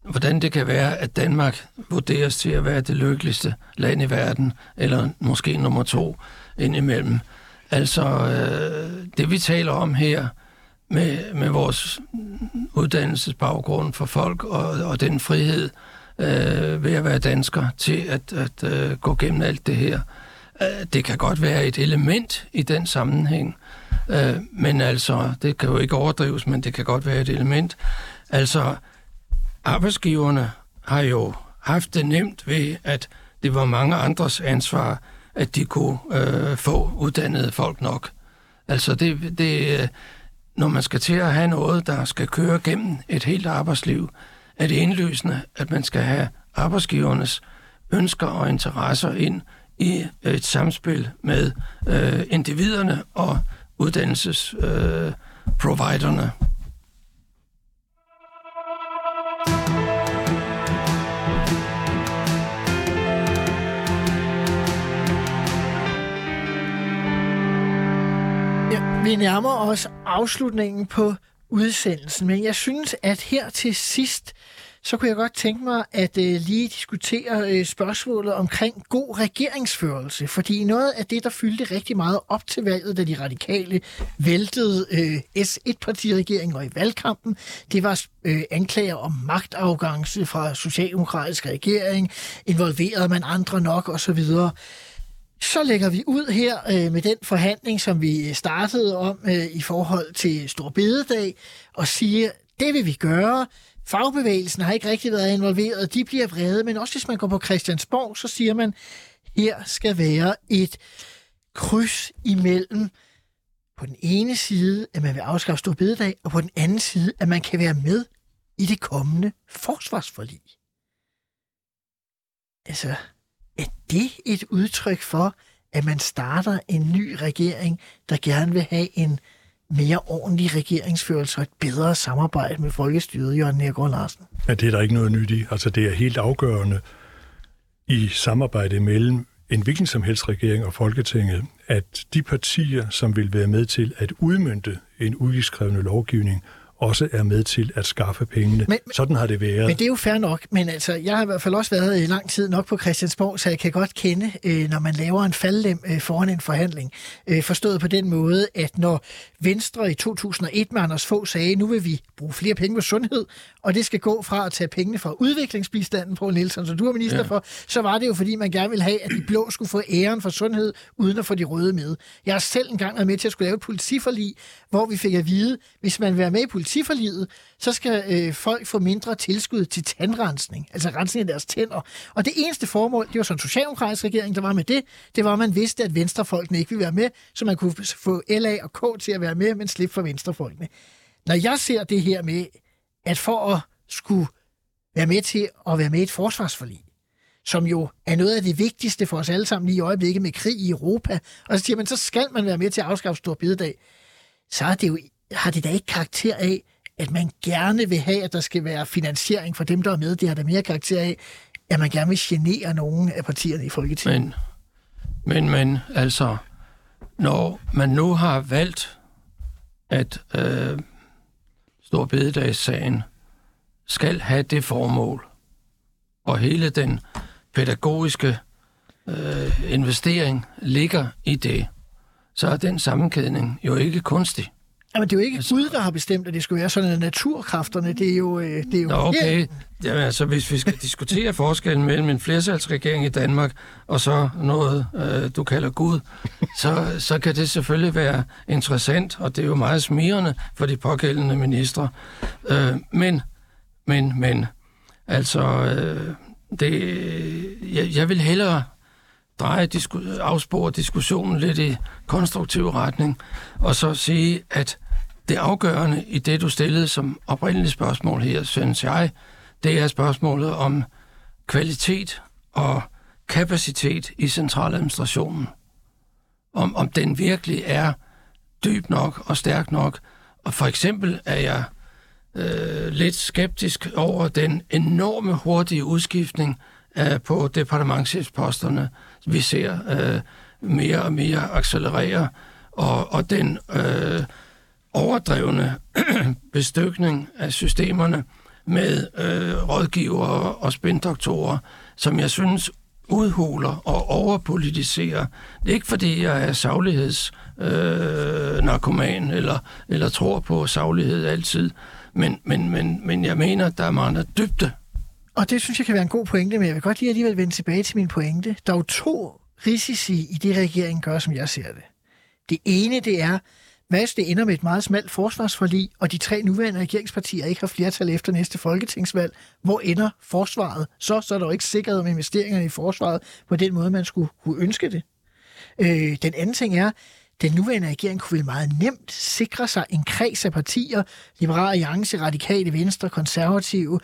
hvordan det kan være, at Danmark vurderes til at være det lykkeligste land i verden, eller måske nummer to indimellem. Altså, øh, det vi taler om her, med, med vores uddannelsesbaggrund for folk og, og den frihed øh, Øh, ved at være dansker til at, at øh, gå gennem alt det her, øh, det kan godt være et element i den sammenhæng. Øh, men altså, det kan jo ikke overdrives, men det kan godt være et element. Altså, arbejdsgiverne har jo haft det nemt ved, at det var mange andres ansvar, at de kunne øh, få uddannede folk nok. Altså, det, det, øh, når man skal til at have noget, der skal køre gennem et helt arbejdsliv, er det indløsende, at man skal have arbejdsgivernes ønsker og interesser ind i et samspil med øh, individerne og uddannelsesproviderne. Øh, providerne. Ja, vi nærmer os afslutningen på udsendelsen, men jeg synes, at her til sidst, så kunne jeg godt tænke mig at øh, lige diskutere øh, spørgsmålet omkring god regeringsførelse. Fordi noget af det, der fyldte rigtig meget op til valget, da de radikale væltede øh, S1-partiregeringen og i valgkampen, det var øh, anklager om magtafgangse fra socialdemokratisk regering, involverede man andre nok osv., så lægger vi ud her øh, med den forhandling, som vi startede om øh, i forhold til Stor Bededag, og siger, det vil vi gøre. Fagbevægelsen har ikke rigtig været involveret, de bliver vrede, men også hvis man går på Christiansborg, så siger man, her skal være et kryds imellem på den ene side, at man vil afskaffe Stor Bededag, og på den anden side, at man kan være med i det kommende forsvarsforlig. Altså, er det et udtryk for, at man starter en ny regering, der gerne vil have en mere ordentlig regeringsførelse og et bedre samarbejde med folkestyret, Jørgen Nergård Larsen? Ja, det er der ikke noget nyt i. Altså, det er helt afgørende i samarbejde mellem en hvilken som helst regering og Folketinget, at de partier, som vil være med til at udmynde en udgiftskrævende lovgivning, også er med til at skaffe pengene. Men, Sådan har det været. Men det er jo fair nok, men altså, jeg har i hvert fald også været i lang tid nok på Christiansborg, så jeg kan godt kende, øh, når man laver en faldlem øh, foran en forhandling. Øh, forstået på den måde, at når Venstre i 2001 med Anders Fogh sagde, nu vil vi bruge flere penge på sundhed, og det skal gå fra at tage pengene fra udviklingsbistanden på Nielsen, som du er minister ja. for, så var det jo fordi, man gerne ville have, at de blå skulle få æren for sundhed, uden at få de røde med. Jeg har selv engang været med til at skulle lave et politiforlig, hvor vi fik at vide, hvis man vil være med i politiforliget, så skal øh, folk få mindre tilskud til tandrensning, altså rensning af deres tænder. Og det eneste formål, det var sådan en socialdemokratisk regering, der var med det, det var, at man vidste, at venstrefolkene ikke ville være med, så man kunne få LA og K til at være med, men slippe for venstrefolkene. Når jeg ser det her med, at for at skulle være med til at være med i et forsvarsforlig, som jo er noget af det vigtigste for os alle sammen lige i øjeblikket med krig i Europa, og så siger man, så skal man være med til at afskaffe Stor Bededag, så er det jo, har det da ikke karakter af, at man gerne vil have, at der skal være finansiering for dem, der er med. Det har da mere karakter af, at man gerne vil genere nogen af partierne i Folketinget. Men, men, men altså, når man nu har valgt, at øh, Storbededagssagen skal have det formål, og hele den pædagogiske øh, investering ligger i det, så er den sammenkædning jo ikke kunstig. Jamen, det er jo ikke altså, Gud, der har bestemt, at det skulle være sådan, at naturkræfterne, det er jo... øh, Det er jo Nå, okay. Jamen, altså, hvis vi skal diskutere forskellen mellem en flersalsregering i Danmark og så noget, øh, du kalder Gud, så, så kan det selvfølgelig være interessant, og det er jo meget smirrende for de pågældende ministre. Øh, men, men, men, altså, øh, det, jeg, jeg vil hellere dreje, disku, afspore diskussionen lidt i konstruktiv retning, og så sige, at det afgørende i det, du stillede som oprindeligt spørgsmål her, synes jeg, det er spørgsmålet om kvalitet og kapacitet i centraladministrationen. Om, om den virkelig er dyb nok og stærk nok. Og for eksempel er jeg øh, lidt skeptisk over den enorme hurtige udskiftning øh, på departementchefsposterne. Vi ser øh, mere og mere accelerere, og, og den øh, overdrevne bestykning af systemerne med øh, rådgivere og spindoktorer, som jeg synes udhuler og overpolitiserer. Det er ikke fordi, jeg er sagligheds øh, eller, eller tror på saglighed altid, men, men, men, men jeg mener, der er meget dybde. Og det synes jeg kan være en god pointe, men jeg vil godt lige alligevel vende tilbage til min pointe. Der er jo to risici i det, regeringen gør, som jeg ser det. Det ene, det er, hvis det ender med et meget smalt forsvarsforlig, og de tre nuværende regeringspartier ikke har flertal efter næste folketingsvalg, hvor ender forsvaret? Så, så er der jo ikke sikkerhed om investeringerne i forsvaret på den måde, man skulle kunne ønske det. Øh, den anden ting er, den nuværende regering kunne vel meget nemt sikre sig en kreds af partier, Liberale Alliance, Radikale Venstre, Konservative,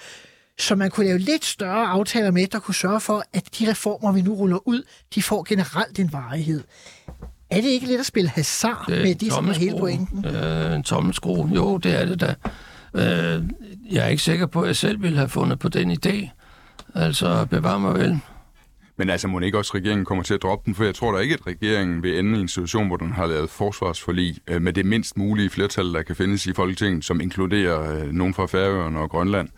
så man kunne lave lidt større aftaler med, der kunne sørge for, at de reformer, vi nu ruller ud, de får generelt en varighed. Er det ikke lidt at spille hasard det med det, som er hele pointen? Øh, en tommelskrue, jo, det er det da. Øh, jeg er ikke sikker på, at jeg selv ville have fundet på den idé. Altså, bevar mig vel. Men altså, må ikke også regeringen kommer til at droppe den? For jeg tror da ikke, at regeringen vil ende i en situation, hvor den har lavet forsvarsforlig øh, med det mindst mulige flertal, der kan findes i Folketinget, som inkluderer øh, nogen fra Færøerne og Grønland.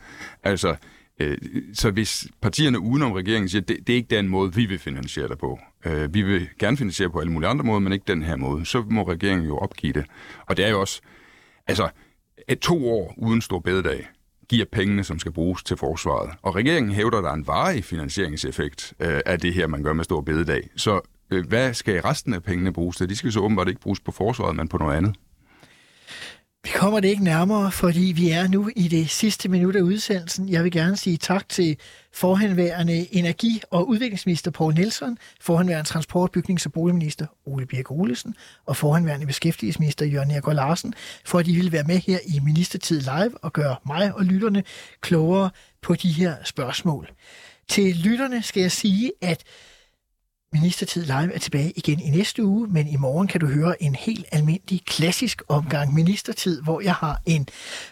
Altså, øh, så hvis partierne udenom regeringen siger, at det, det er ikke den måde, vi vil finansiere det på. Øh, vi vil gerne finansiere på alle mulige andre måder, men ikke den her måde. Så må regeringen jo opgive det. Og det er jo også, altså, et to år uden stor bededag, giver pengene, som skal bruges til forsvaret. Og regeringen hævder, at der er en varig finansieringseffekt øh, af det her, man gør med stor bededag. Så øh, hvad skal resten af pengene bruges til? De skal så åbenbart ikke bruges på forsvaret, men på noget andet. Vi kommer det ikke nærmere, fordi vi er nu i det sidste minut af udsendelsen. Jeg vil gerne sige tak til forhenværende energi- og udviklingsminister Poul Nielsen, forhenværende transport-, bygnings- og boligminister Ole Birk Olesen og forhenværende beskæftigelsesminister Jørgen Ergaard Larsen, for at de ville være med her i Ministertid Live og gøre mig og lytterne klogere på de her spørgsmål. Til lytterne skal jeg sige, at Ministertid Live er tilbage igen i næste uge, men i morgen kan du høre en helt almindelig klassisk omgang Ministertid, hvor jeg har en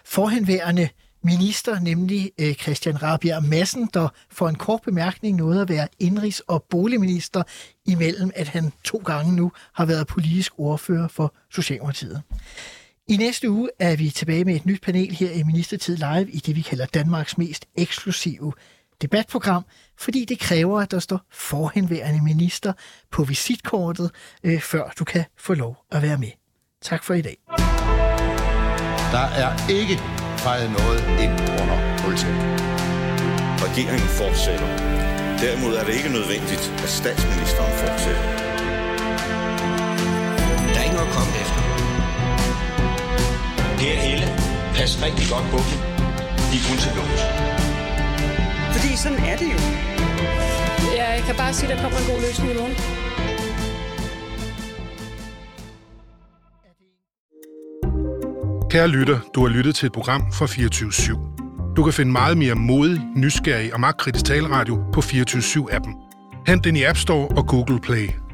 forhenværende minister, nemlig øh, Christian Rabia Madsen, der for en kort bemærkning nåede at være indrigs- og boligminister, imellem at han to gange nu har været politisk ordfører for Socialdemokratiet. I næste uge er vi tilbage med et nyt panel her i Ministertid Live i det, vi kalder Danmarks mest eksklusive debatprogram, fordi det kræver, at der står forhenværende minister på visitkortet, øh, før du kan få lov at være med. Tak for i dag. Der er ikke fejret noget ind under politiet. Regeringen fortsætter. Derimod er det ikke nødvendigt, at statsministeren fortsætter. Der er ikke noget at komme efter. Per Helle, pas rigtig godt på dem. De er kun til lås. Fordi sådan er det jo. Jeg kan bare sige, at der kommer en god løsning i morgen. Kære lytter, du har lyttet til et program fra 24 /7. Du kan finde meget mere modig, nysgerrig og magtkritisk taleradio på 24 7 appen Hent den i App Store og Google Play.